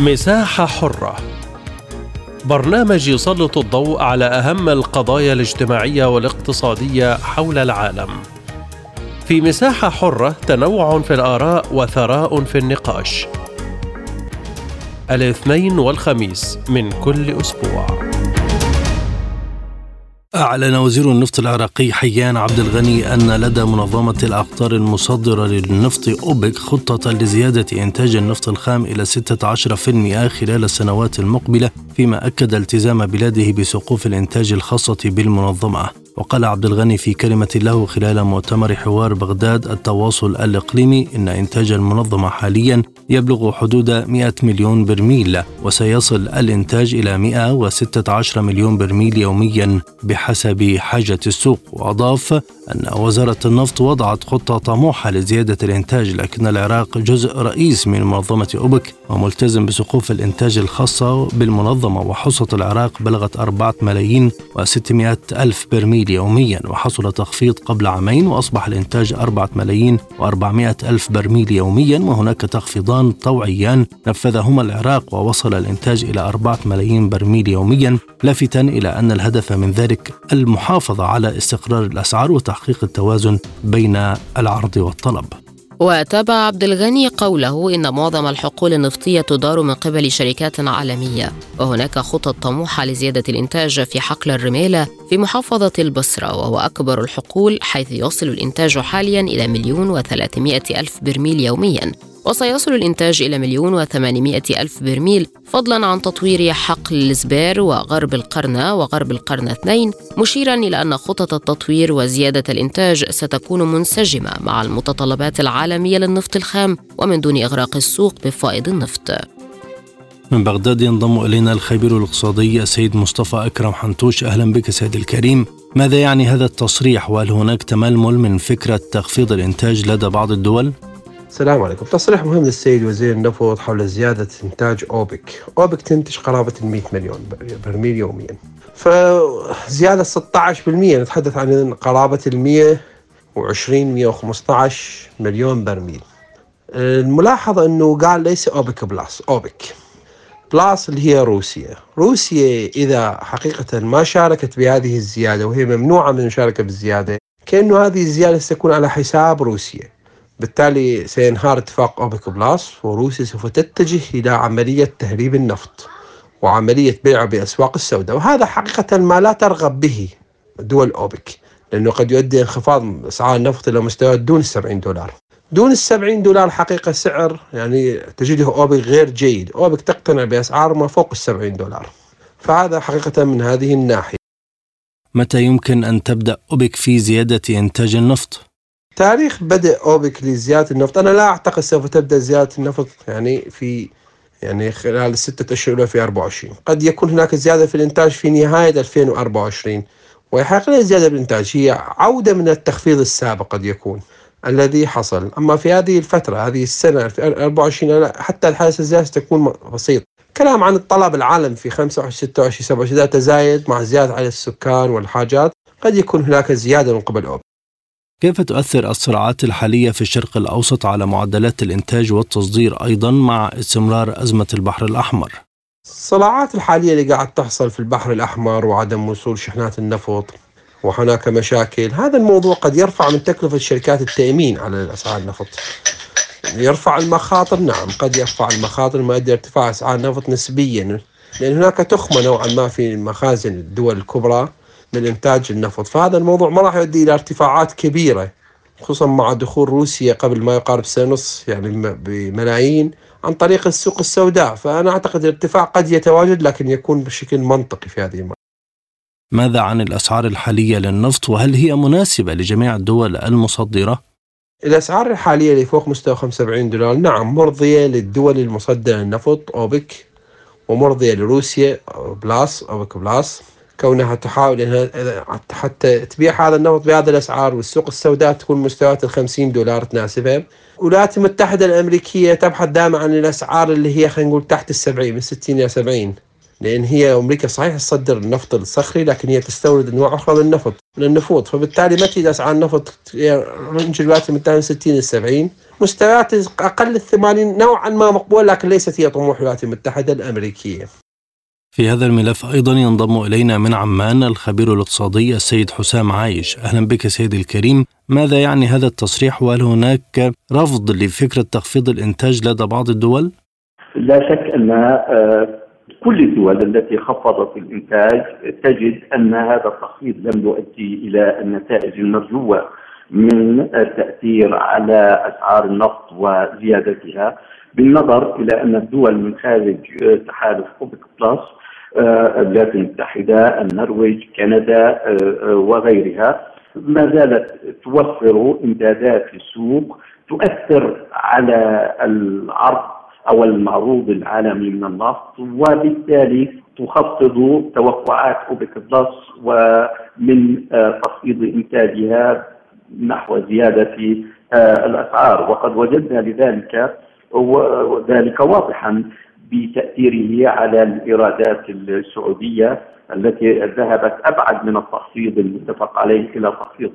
مساحة حرة برنامج يسلط الضوء على أهم القضايا الاجتماعية والاقتصادية حول العالم. في مساحة حرة تنوع في الآراء وثراء في النقاش. الاثنين والخميس من كل أسبوع. أعلن وزير النفط العراقي حيان عبد الغني أن لدى منظمة الأقطار المصدرة للنفط أوبك خطة لزيادة إنتاج النفط الخام إلى 16% خلال السنوات المقبلة فيما أكد التزام بلاده بسقوف الإنتاج الخاصة بالمنظمة. وقال عبد الغني في كلمة له خلال مؤتمر حوار بغداد التواصل الإقليمي إن إنتاج المنظمة حاليا يبلغ حدود 100 مليون برميل وسيصل الإنتاج إلى 116 مليون برميل يوميا بحسب حاجة السوق. وأضاف أن وزارة النفط وضعت خطة طموحة لزيادة الإنتاج لكن العراق جزء رئيس من منظمة أوبك وملتزم بسقوف الإنتاج الخاصة بالمنظمة. وحصة العراق بلغت 4 ملايين و600 ألف برميل يوميا وحصل تخفيض قبل عامين وأصبح الإنتاج 4 ملايين و400 ألف برميل يوميا وهناك تخفيضان طوعيان نفذهما العراق ووصل الإنتاج إلى 4 ملايين برميل يوميا لافتا إلى أن الهدف من ذلك المحافظة على استقرار الأسعار وتحقيق التوازن بين العرض والطلب. وتابع عبد الغني قوله إن معظم الحقول النفطية تدار من قبل شركات عالمية وهناك خطط طموحة لزيادة الإنتاج في حقل الرمالة في محافظة البصرة وهو أكبر الحقول حيث يصل الإنتاج حاليا إلى مليون وثلاثمائة ألف برميل يوميا. وسيصل الإنتاج إلى مليون وثمانمائة ألف برميل فضلا عن تطوير حقل الزبير وغرب القرنة وغرب القرنة اثنين مشيرا إلى أن خطط التطوير وزيادة الإنتاج ستكون منسجمة مع المتطلبات العالمية للنفط الخام ومن دون إغراق السوق بفائض النفط. من بغداد ينضم إلينا الخبير الاقتصادي السيد مصطفى أكرم حنتوش. أهلا بك سيد الكريم. ماذا يعني هذا التصريح؟ وهل هناك تململ من فكرة تخفيض الإنتاج لدى بعض الدول؟ السلام عليكم. تصريح مهم للسيد وزير النفط حول زيادة إنتاج أوبك. أوبك تنتج قرابة 100 مليون برميل يوميا. فزيادة 16% نتحدث عن قرابة ال 120 115 مليون برميل. الملاحظة أنه قال ليس أوبك plus أوبك. plus اللي هي روسيا. روسيا إذا حقيقة ما شاركت بهذه الزيادة وهي ممنوعة من المشاركة بالزيادة كأنه هذه الزيادة ستكون على حساب روسيا. بالتالي سينهار اتفاق أوبك بلاس وروسيا سوف تتجه إلى عملية تهريب النفط وعملية بيعه بأسواق السوداء. وهذا حقيقة ما لا ترغب به دول أوبك لأنه قد يؤدي انخفاض أسعار النفط إلى مستويات دون السبعين دولار. دون السبعين دولار حقيقة سعر يعني تجده أوبك غير جيد. أوبك تقتنع بأسعار ما فوق السبعين دولار. فهذا حقيقة من هذه الناحية. متى يمكن أن تبدأ أوبك في زيادة إنتاج النفط؟ تاريخ بدء أوبك لزيادة النفط. أنا لا أعتقد سوف تبدأ زيادة النفط يعني في يعني خلال الستة أشهر الاولى في 24 قد يكون هناك زيادة في الإنتاج في نهاية 2024 وحقيقة زيادة بالانتاج هي عودة من التخفيض السابق قد يكون الذي حصل. أما في هذه الفترة هذه السنة في 24 حتى الحادثه الزيادة ستكون بسيط كلام عن الطلب العالم في 25 26 27 تزايد مع زيادة عدد السكان والحاجات قد يكون هناك زيادة من قبل أوبك. كيف تؤثر الصراعات الحالية في الشرق الأوسط على معدلات الإنتاج والتصدير أيضا مع استمرار أزمة البحر الأحمر؟ الصراعات الحالية اللي قاعد تحصل في البحر الأحمر وعدم وصول شحنات النفط وهناك مشاكل هذا الموضوع قد يرفع من تكلفة شركات التأمين على أسعار النفط يرفع المخاطر نعم قد يرفع المخاطر ما يؤدي ارتفاع أسعار النفط نسبيا لأن هناك تخمة نوعا ما في مخازن الدول الكبرى من إنتاج النفط فهذا الموضوع ما راح يؤدي إلى ارتفاعات كبيرة خصوصا مع دخول روسيا قبل ما يقارب سنة ونص يعني بملايين عن طريق السوق السوداء فأنا أعتقد الارتفاع قد يتواجد لكن يكون بشكل منطقي في هذه المرة. ماذا عن الأسعار الحالية للنفط وهل هي مناسبة لجميع الدول المصدرة؟ الأسعار الحالية اللي فوق مستوى 75 دولار نعم مرضية للدول المصدرة للنفط أوبك ومرضية لروسيا بلاس أوبك بلاس كونها تحاول إنها حتى تبيع هذا النفط بهذه الأسعار والسوق السوداء تكون مستويات ال 50 دولار تناسبها. الولايات المتحدة الأمريكية تبحث دائما عن الأسعار اللي هي خلينا نقول تحت ال 70 من 60 إلى 70 لأن هي أمريكا صحيح تصدر النفط الصخري لكن هي تستورد أنواع أخرى من النفط من النفوط فبالتالي متى أسعار النفط رنج الولايات المتحدة من 60 إلى 70 مستويات أقل ال 80 نوعا ما مقبول لكن ليست هي طموح الولايات المتحدة الأمريكية. في هذا الملف أيضا ينضم إلينا من عمان الخبير الاقتصادي السيد حسام عايش. أهلا بك سيدي الكريم. ماذا يعني هذا التصريح؟ وهل هناك رفض لفكرة تخفيض الإنتاج لدى بعض الدول؟ لا شك أن آه، كل الدول التي خفضت الإنتاج تجد أن هذا التخفيض لم يؤدي إلى النتائج المرجوة من التأثير على أسعار النفط وزيادتها بالنظر إلى أن الدول من خارج آه، تحالف أوبك بلس الولايات المتحدة النرويج كندا آه، وغيرها ما زالت توفر إمدادات في السوق تؤثر على العرض أو المعروض العالمي من النفط وبالتالي تخفض توقعات أوبك بلس ومن تخفيض إنتاجها نحو زيادة آه، الأسعار. وقد وجدنا لذلك ذلك واضحا بتأثيره على الإيرادات السعودية التي ذهبت أبعد من التخفيض المتفق عليه إلى تخفيض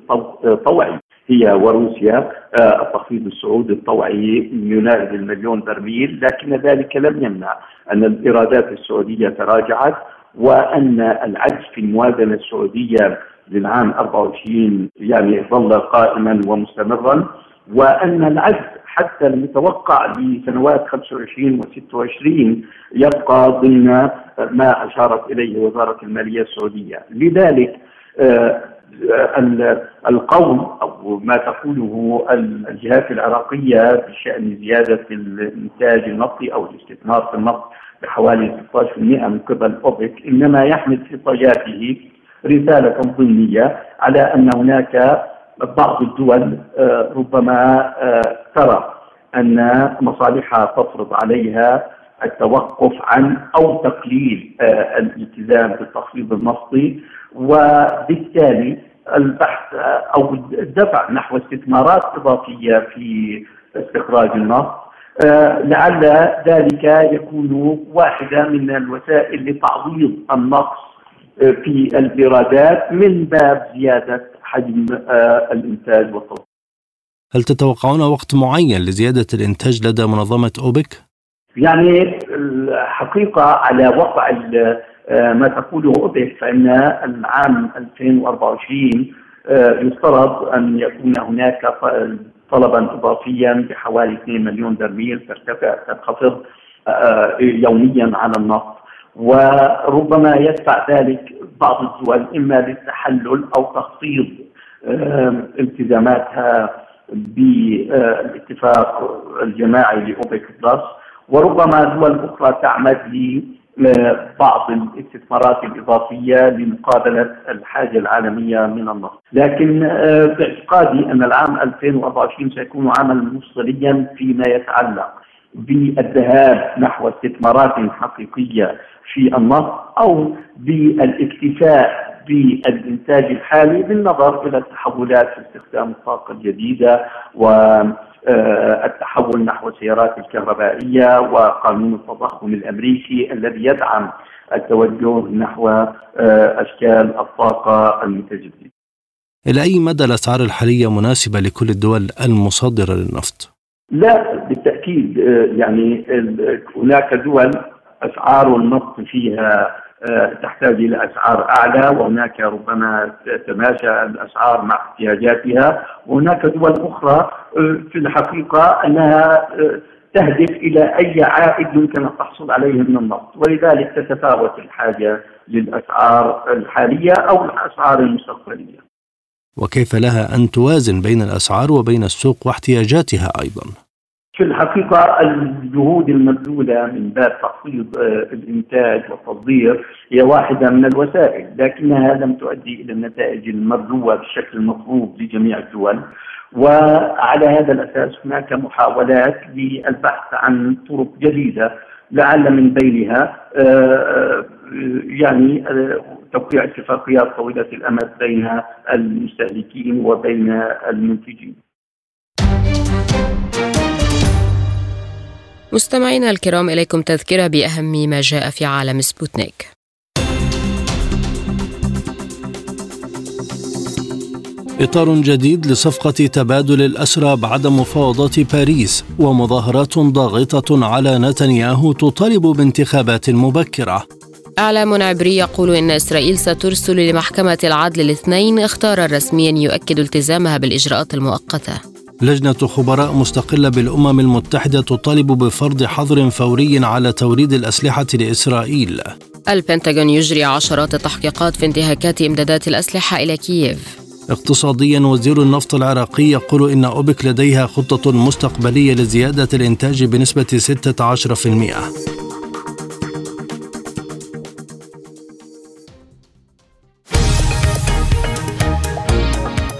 طوعي هي وروسيا. آه، التخفيض السعودي الطوعي يناهز المليون برميل لكن ذلك لم يمنع أن الإيرادات السعودية تراجعت وأن العجز في الموازنة السعودية للعام 24 يعني ظل قائما ومستمرا وأن العجز حتى المتوقع لسنوات 25 و 26 يبقى ضمن ما أشارت إليه وزارة المالية السعودية، لذلك آه، القول أو ما تقوله الجهات العراقية بشأن زيادة الإنتاج النفطي أو الاستثمار في النفط بحوالي 16% من قبل أوبك إنما يحمل في طياته رسالة ضمنية على أن هناك بعض الدول آه، ربما آه، ترى أن مصالحها تفرض عليها التوقف عن أو تقليل آه، الالتزام بالتخفيض النفطي. وبالتالي البحث أو الدفع نحو استثمارات إضافية في استخراج النفط لعل ذلك يكون واحدة من الوسائل لتعويض النقص في الإيرادات من باب زيادة حجم آه، الإنتاج والتصدير. هل تتوقعون وقت معين لزيادة الإنتاج لدى منظمة أوبك؟ يعني الحقيقة على وقع آه، ما تقوله أوبك فإن العام 2024 آه، يفترض أن يكون هناك طلبا اضافيا بحوالي 2 مليون برميل ترتفع تنخفض يوميا على النفط وربما يدفع ذلك بعض الدول إما للتحلل أو تخفيض التزاماتها بالاتفاق الجماعي لأوبك بلس. وربما دول أخرى تعمد لبعض الاستثمارات الإضافية لمقابلة الحاجة العالمية من النفط، لكن باعتقادي أن العام 2024 سيكون عاما مفصليا فيما يتعلق بالذهاب نحو استثمارات حقيقية في النص أو بالاكتفاء بالإنتاج الحالي بالنظر إلى التحولات في استخدام الطاقه الجديده والتحول نحو السيارات الكهربائية وقانون التضخم الأمريكي الذي يدعم التوجه نحو أشكال الطاقة المتجددة. إلى أي مدى الأسعار الحالية مناسبة لكل الدول المصدره للنفط؟ لا بالتاكيد يعني هناك دول أسعار النفط فيها آه، تحتاج إلى أسعار أعلى وهناك ربما تتماشى الأسعار مع احتياجاتها وهناك دول أخرى آه، في الحقيقة أنها آه، تهدف إلى أي عائد يمكن أن تحصل عليه من النفط ولذلك تتفاوت الحاجة للأسعار الحالية أو الأسعار المستقبلية. وكيف لها أن توازن بين الأسعار وبين السوق واحتياجاتها أيضا؟ في الحقيقة الجهود المبذولة من باب تخفيض آه، الإنتاج والتصدير هي واحدة من الوسائل لكنها لم تؤدي إلى النتائج المرجوة بالشكل المطلوب لجميع الدول. وعلى هذا الأساس هناك محاولات للبحث عن طرق جديدة لعل من بينها آه، آه، يعني توقيع اتفاقيات طويلة الأمد بين المستهلكين وبين المنتجين. مستمعينا الكرام إليكم تذكرة بأهم ما جاء في عالم سبوتنيك. إطار جديد لصفقة تبادل الأسرى بعد مفاوضات باريس ومظاهرات ضاغطة على نتنياهو تطالب بانتخابات مبكرة. إعلام عبري يقول إن إسرائيل سترسل لمحكمة العدل الاثنين اختارا رسميا يؤكد التزامها بالإجراءات المؤقتة. لجنة خبراء مستقلة بالأمم المتحدة تطالب بفرض حظر فوري على توريد الأسلحة لإسرائيل. البنتاغون يجري عشرات التحقيقات في انتهاكات إمدادات الأسلحة إلى كييف. اقتصاديا وزير النفط العراقي يقول إن أوبك لديها خطة مستقبلية لزيادة الإنتاج بنسبة 16%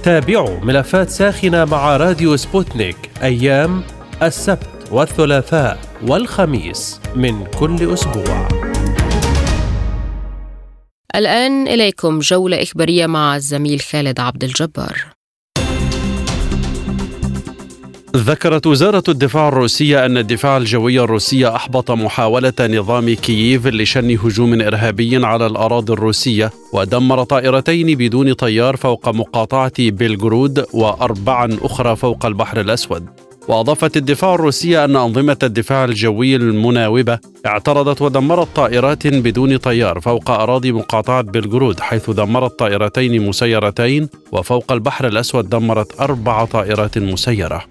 تابعوا ملفات ساخنة مع راديو سبوتنيك أيام السبت والثلاثاء والخميس من كل أسبوع. الآن إليكم جولة إخبارية مع الزميل خالد عبد الجبار. ذكرت وزارة الدفاع الروسية أن الدفاع الجوي الروسي أحبط محاولة نظام كييف لشن هجوم إرهابي على الأراضي الروسية ودمر طائرتين بدون طيار فوق مقاطعة بلغورود وأربعا أخرى فوق البحر الأسود. وأضافت الدفاع الروسية أن أنظمة الدفاع الجوي المناوبة اعترضت ودمرت طائرات بدون طيار فوق أراضي مقاطعة بلغورود حيث دمرت طائرتين مسيرتين وفوق البحر الأسود دمرت أربع طائرات مسيرة.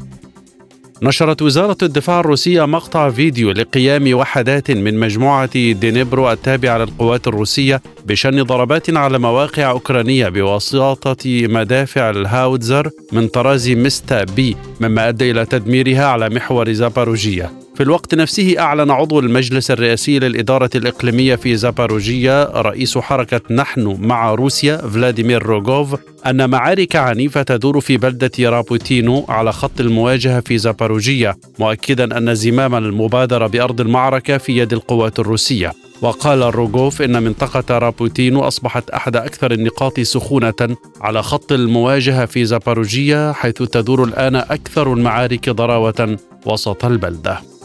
نشرت وزارة الدفاع الروسية مقطع فيديو لقيام وحدات من مجموعة دينيبرو التابعة للقوات الروسية بشن ضربات على مواقع أوكرانية بواسطة مدافع الهاودزر من طراز ميستا بي مما أدى إلى تدميرها على محور زاباروجيا في الوقت نفسه أعلن عضو المجلس الرئاسي للإدارة الإقليمية في زاباروجيا رئيس حركة نحن مع روسيا فلاديمير روغوف أن معارك عنيفة تدور في بلدة رابوتينو على خط المواجهة في زاباروجيا مؤكدا أن زمام المبادرة بأرض المعركة في يد القوات الروسية. وقال روغوف إن منطقة رابوتينو أصبحت أحد أكثر النقاط سخونة على خط المواجهة في زاباروجيا حيث تدور الآن أكثر المعارك ضراوة وسط البلدة.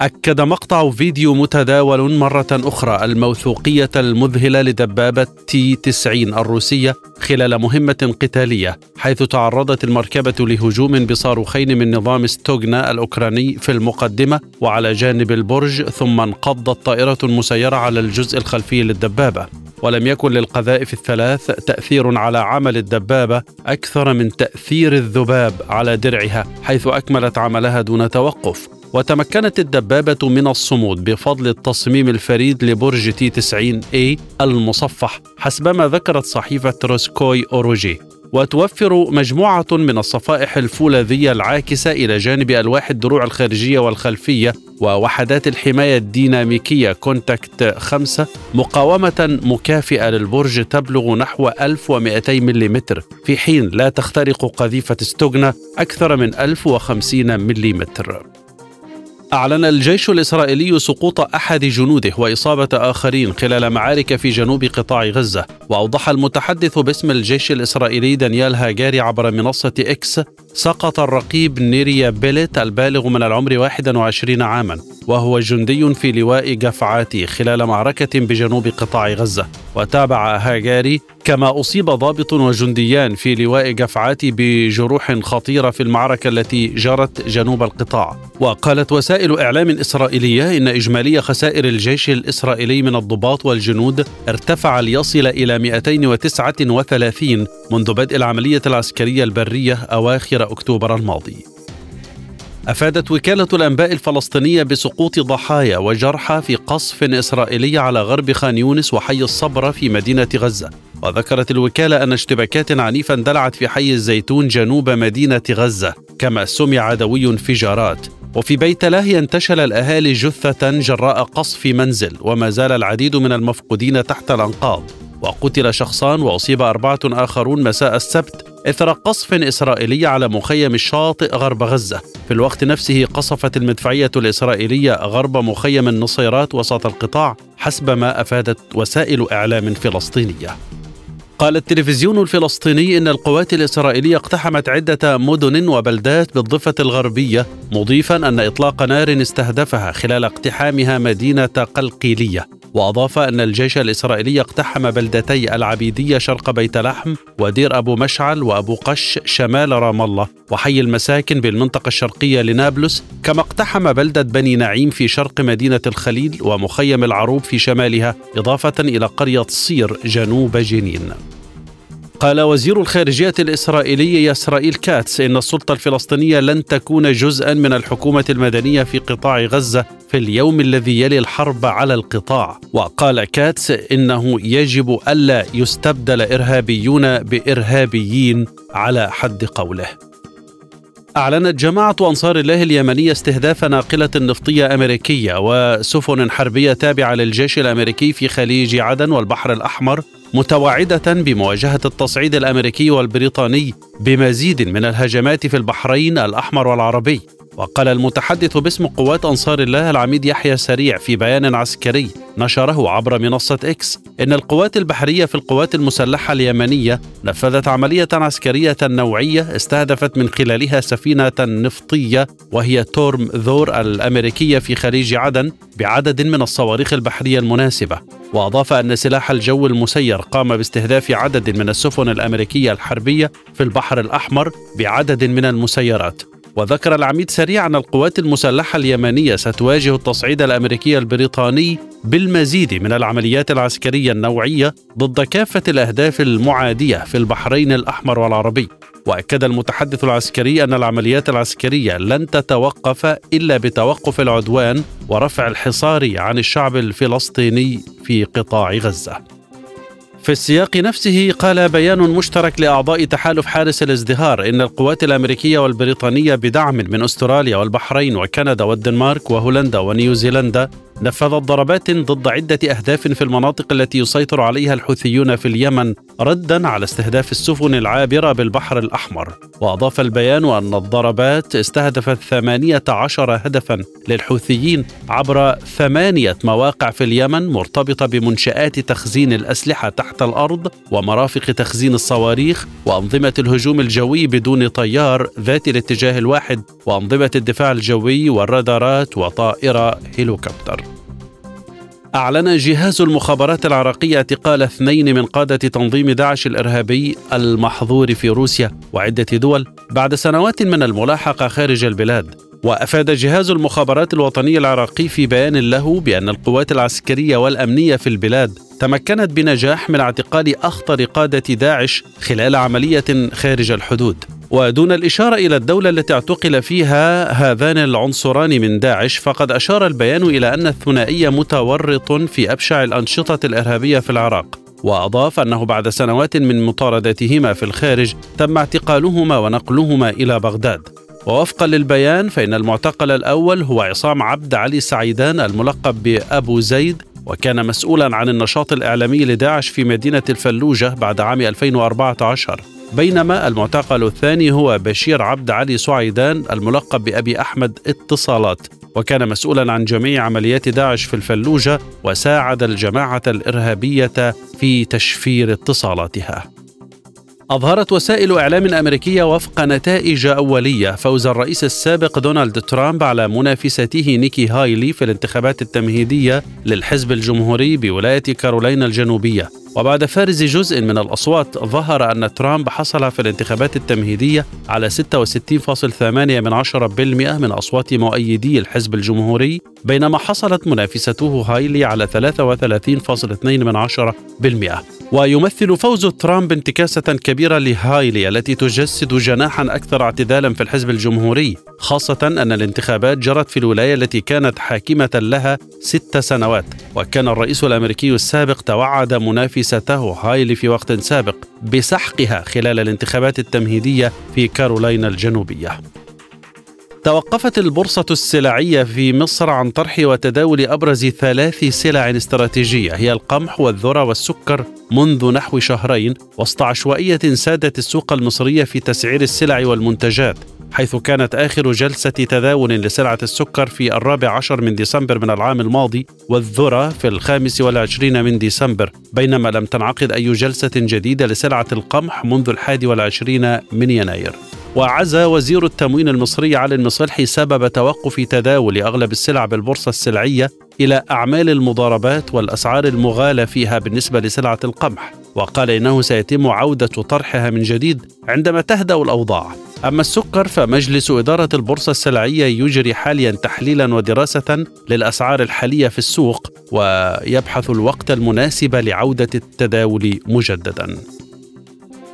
أكد مقطع فيديو متداول مرة أخرى الموثوقية المذهلة لدبابة تي 90 الروسية خلال مهمة قتالية حيث تعرضت المركبة لهجوم بصاروخين من نظام ستوغنا الأوكراني في المقدمة وعلى جانب البرج ثم انقضت طائرة مسيرة على الجزء الخلفي للدبابة. ولم يكن للقذائف الثلاث تأثير على عمل الدبابة أكثر من تأثير الذباب على درعها حيث أكملت عملها دون توقف. وتمكنت الدبابة من الصمود بفضل التصميم الفريد لبرج تي 90 A المصفح حسبما ذكرت صحيفة روسكوي أوروجي. وتوفر مجموعة من الصفائح الفولاذية العاكسة إلى جانب ألواح الدروع الخارجية والخلفية ووحدات الحماية الديناميكية كونتاكت 5 مقاومة مكافئة للبرج تبلغ نحو 1200 ملم في حين لا تخترق قذيفة ستوغنا أكثر من 1050 ملم أعلن الجيش الإسرائيلي سقوط أحد جنوده وإصابة آخرين خلال معارك في جنوب قطاع غزة. وأوضح المتحدث باسم الجيش الإسرائيلي دانيال هاجاري عبر منصة إكس سقط الرقيب نيريا بيلت البالغ من العمر 21 عاما وهو جندي في لواء جفعاتي خلال معركة بجنوب قطاع غزة. وتابع هاجاري كما أصيب ضابط وجنديان في لواء جفعاتي بجروح خطيرة في المعركة التي جرت جنوب القطاع. وقالت وسائل إعلام إسرائيلية إن إجمالي خسائر الجيش الإسرائيلي من الضباط والجنود ارتفع ليصل إلى 239 منذ بدء العملية العسكرية البرية أواخر أكتوبر الماضي. أفادت وكالة الأنباء الفلسطينية بسقوط ضحايا وجرحى في قصف إسرائيلي على غرب خان يونس وحي الصبره في مدينة غزة. وذكرت الوكالة أن اشتباكات عنيفة اندلعت في حي الزيتون جنوب مدينة غزة كما سمع دوي انفجارات وفي بيت لاهي انتشل الأهالي جثة جراء قصف منزل وما زال العديد من المفقودين تحت الأنقاض. وقتل شخصان وأصيب أربعة آخرون مساء السبت إثر قصف إسرائيلي على مخيم الشاطئ غرب غزة. في الوقت نفسه قصفت المدفعية الإسرائيلية غرب مخيم النصيرات وسط القطاع حسب ما أفادت وسائل إعلام فلسطينية. قال التلفزيون الفلسطيني إن القوات الإسرائيلية اقتحمت عدة مدن وبلدات بالضفة الغربية مضيفا أن إطلاق نار استهدفها خلال اقتحامها مدينة قلقيلية. وأضاف أن الجيش الإسرائيلي اقتحم بلدتي العبيدية شرق بيت لحم ودير أبو مشعل وأبو قش شمال رام الله وحي المساكن بالمنطقة الشرقية لنابلس كما اقتحم بلدة بني نعيم في شرق مدينة الخليل ومخيم العروب في شمالها إضافة إلى قرية صير جنوب جنين. قال وزير الخارجية الإسرائيلي إسرائيل كاتس إن السلطة الفلسطينية لن تكون جزءا من الحكومة المدنية في قطاع غزة في اليوم الذي يلي الحرب على القطاع. وقال كاتس إنه يجب ألا يستبدل إرهابيون بإرهابيين على حد قوله. أعلنت جماعة أنصار الله اليمنية استهداف ناقلة نفطية أمريكية وسفن حربية تابعة للجيش الأمريكي في خليج عدن والبحر الأحمر متوعدة بمواجهة التصعيد الأمريكي والبريطاني بمزيد من الهجمات في البحرين الأحمر والعربي. وقال المتحدث باسم قوات أنصار الله العميد يحيى سريع في بيان عسكري نشره عبر منصة إكس إن القوات البحرية في القوات المسلحة اليمنية نفذت عملية عسكرية نوعية استهدفت من خلالها سفينة نفطية وهي تورم ذور الأمريكية في خليج عدن بعدد من الصواريخ البحرية المناسبة. وأضاف أن سلاح الجو المسير قام باستهداف عدد من السفن الأمريكية الحربية في البحر الأحمر بعدد من المسيرات. وذكر العميد سريع أن القوات المسلحة اليمنية ستواجه التصعيد الأمريكي البريطاني بالمزيد من العمليات العسكرية النوعية ضد كافة الأهداف المعادية في البحرين الأحمر والعربي. وأكد المتحدث العسكري أن العمليات العسكرية لن تتوقف إلا بتوقف العدوان ورفع الحصار عن الشعب الفلسطيني في قطاع غزة. في السياق نفسه قال بيان مشترك لأعضاء تحالف حارس الازدهار إن القوات الأمريكية والبريطانية بدعم من أستراليا والبحرين وكندا والدنمارك وهولندا ونيوزيلندا نفذت ضربات ضد عدة أهداف في المناطق التي يسيطر عليها الحوثيون في اليمن ردا على استهداف السفن العابرة بالبحر الأحمر. وأضاف البيان أن الضربات استهدفت 18 هدفا للحوثيين عبر ثمانية مواقع في اليمن مرتبطة بمنشآت تخزين الأسلحة تحت الأرض ومرافق تخزين الصواريخ وأنظمة الهجوم الجوي بدون طيار ذات الاتجاه الواحد وأنظمة الدفاع الجوي والرادارات وطائرة هليكوبتر أعلن جهاز المخابرات العراقية اعتقال اثنين من قادة تنظيم داعش الإرهابي المحظور في روسيا وعدة دول بعد سنوات من الملاحقة خارج البلاد. وأفاد جهاز المخابرات الوطني العراقي في بيان له بأن القوات العسكرية والأمنية في البلاد تمكنت بنجاح من اعتقال أخطر قادة داعش خلال عملية خارج الحدود. ودون الإشارة إلى الدولة التي اعتقل فيها هذان العنصران من داعش فقد أشار البيان إلى أن الثنائي متورط في أبشع الأنشطة الإرهابية في العراق وأضاف أنه بعد سنوات من مطاردتهما في الخارج تم اعتقالهما ونقلهما إلى بغداد. ووفقا للبيان فإن المعتقل الأول هو عصام عبد علي سعيدان الملقب بأبو زيد وكان مسؤولا عن النشاط الإعلامي لداعش في مدينة الفلوجة بعد عام 2014 بينما المعتقل الثاني هو بشير عبد علي سعيدان الملقب بأبي أحمد اتصالات وكان مسؤولا عن جميع عمليات داعش في الفلوجة وساعد الجماعة الإرهابية في تشفير اتصالاتها. أظهرت وسائل إعلام أمريكية وفق نتائج أولية. فوز الرئيس السابق دونالد ترامب على منافسته نيكي هايلي في الانتخابات التمهيدية للحزب الجمهوري بولاية كارولينا الجنوبية. وبعد فرز جزء من الأصوات ظهر أن ترامب حصل في الانتخابات التمهيدية على 66.8% من أصوات مؤيدي الحزب الجمهوري بينما حصلت منافسته هايلي على 33.2% ويمثل فوز ترامب انتكاسة كبيرة لهايلي التي تجسد جناحا أكثر اعتدالا في الحزب الجمهوري خاصة أن الانتخابات جرت في الولاية التي كانت حاكمة لها ست سنوات. وكان الرئيس الأمريكي السابق توعد منافسته هايلي في وقت سابق بسحقها خلال الانتخابات التمهيدية في كارولاينا الجنوبية. توقفت البورصة السلعية في مصر عن طرح وتداول أبرز ثلاث سلع استراتيجية هي القمح والذرة والسكر منذ نحو شهرين وسط عشوائية سادت السوق المصرية في تسعير السلع والمنتجات. حيث كانت آخر جلسة تداول لسلعة السكر في الرابع عشر من ديسمبر من العام الماضي والذرة في الخامس والعشرين من ديسمبر بينما لم تنعقد أي جلسة جديدة لسلعة القمح منذ الحادي والعشرين من يناير. وعزى وزير التموين المصري علي المصلحي سبب توقف تداول أغلب السلع بالبورصة السلعية إلى أعمال المضاربات والأسعار المغالى فيها بالنسبة لسلعه القمح وقال إنه سيتم عودة طرحها من جديد عندما تهدأ الأوضاع. أما السكر فمجلس إدارة البورصة السلعية يجري حاليا تحليلا ودراسة للأسعار الحالية في السوق ويبحث الوقت المناسب لعودة التداول مجددا.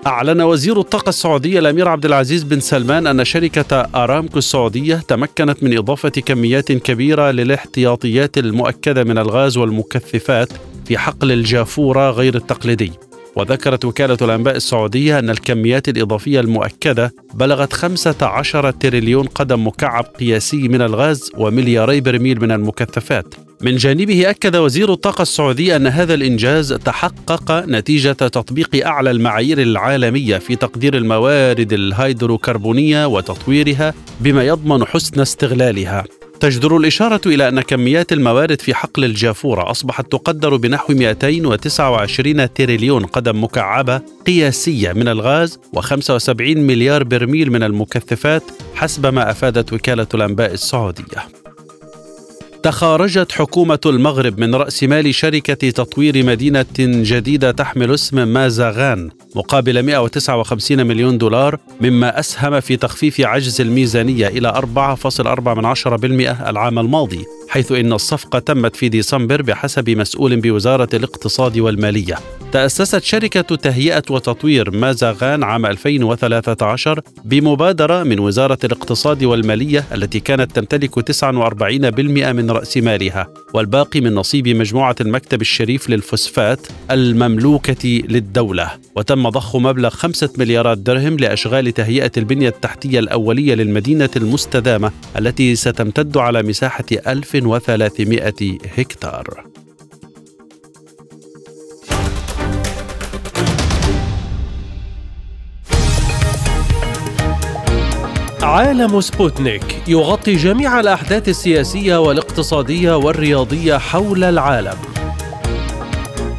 أعلن وزير الطاقة السعودي الأمير عبد العزيز بن سلمان أن شركة أرامكو السعودية تمكنت من إضافة كميات كبيرة للاحتياطيات المؤكدة من الغاز والمكثفات في حقل الجافورة غير التقليدي. وذكرت وكالة الأنباء السعودية أن الكميات الإضافية المؤكدة بلغت 15 تريليون قدم مكعب قياسي من الغاز وملياري برميل من المكثفات. من جانبه أكد وزير الطاقة السعودي أن هذا الإنجاز تحقق نتيجة تطبيق أعلى المعايير العالمية في تقدير الموارد الهيدروكربونية وتطويرها بما يضمن حسن استغلالها. تجدر الإشارة إلى أن كميات الموارد في حقل الجافورة أصبحت تقدر بنحو 229 تريليون قدم مكعبة قياسية من الغاز و75 مليار برميل من المكثفات حسب ما أفادت وكالة الأنباء السعودية. تخارجت حكومة المغرب من رأس مال شركة تطوير مدينة جديدة تحمل اسم مازاغان مقابل 159 مليون دولار مما أسهم في تخفيف عجز الميزانية إلى 4.4% العام الماضي. حيث إن الصفقة تمت في ديسمبر بحسب مسؤول بوزارة الاقتصاد والمالية. تأسست شركة تهيئة وتطوير مازاغان عام 2013 بمبادرة من وزارة الاقتصاد والمالية التي كانت تمتلك 49% من رأس مالها والباقي من نصيب مجموعة المكتب الشريف للفوسفات المملوكة للدولة. وتم ضخ مبلغ خمسة مليارات درهم لأشغال تهيئة البنية التحتية الأولية للمدينة المستدامة التي ستمتد على مساحة 1300 هكتار عالم سبوتنيك يغطي جميع الأحداث السياسية والاقتصادية والرياضية حول العالم.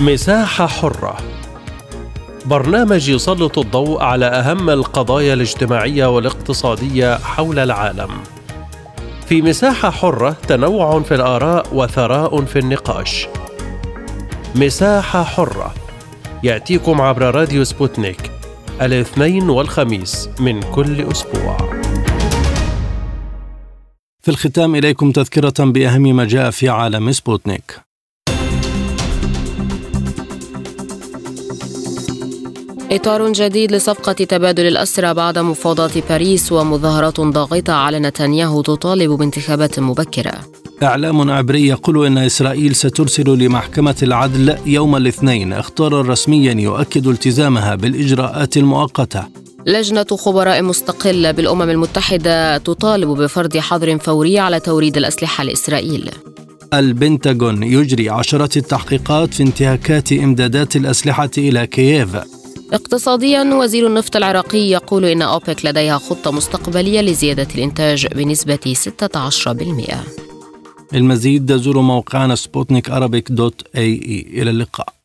مساحة حرة برنامج يسلط الضوء على أهم القضايا الاجتماعية والاقتصادية حول العالم. في مساحة حرة تنوع في الآراء وثراء في النقاش. مساحة حرة يأتيكم عبر راديو سبوتنيك الاثنين والخميس من كل أسبوع في الختام إليكم تذكرة بأهم ما جاء في عالم سبوتنيك إطار جديد لصفقة تبادل الأسرى بعد مفاوضات باريس ومظاهرات ضاغطة على نتنياهو تطالب بانتخابات مبكرة. إعلام عبري يقول إن إسرائيل سترسل لمحكمة العدل يوم الاثنين. اختارا رسميا يؤكد التزامها بالإجراءات المؤقتة. لجنة خبراء مستقلة بالأمم المتحدة تطالب بفرض حظر فوري على توريد الأسلحة لإسرائيل. البنتاغون يجري عشرات التحقيقات في انتهاكات إمدادات الأسلحة إلى كييف. اقتصاديا وزير النفط العراقي يقول إن أوبك لديها خطة مستقبلية لزيادة الإنتاج بنسبة 16% المزيد زوروا موقعنا سبوتنيك dot ae. إلى اللقاء.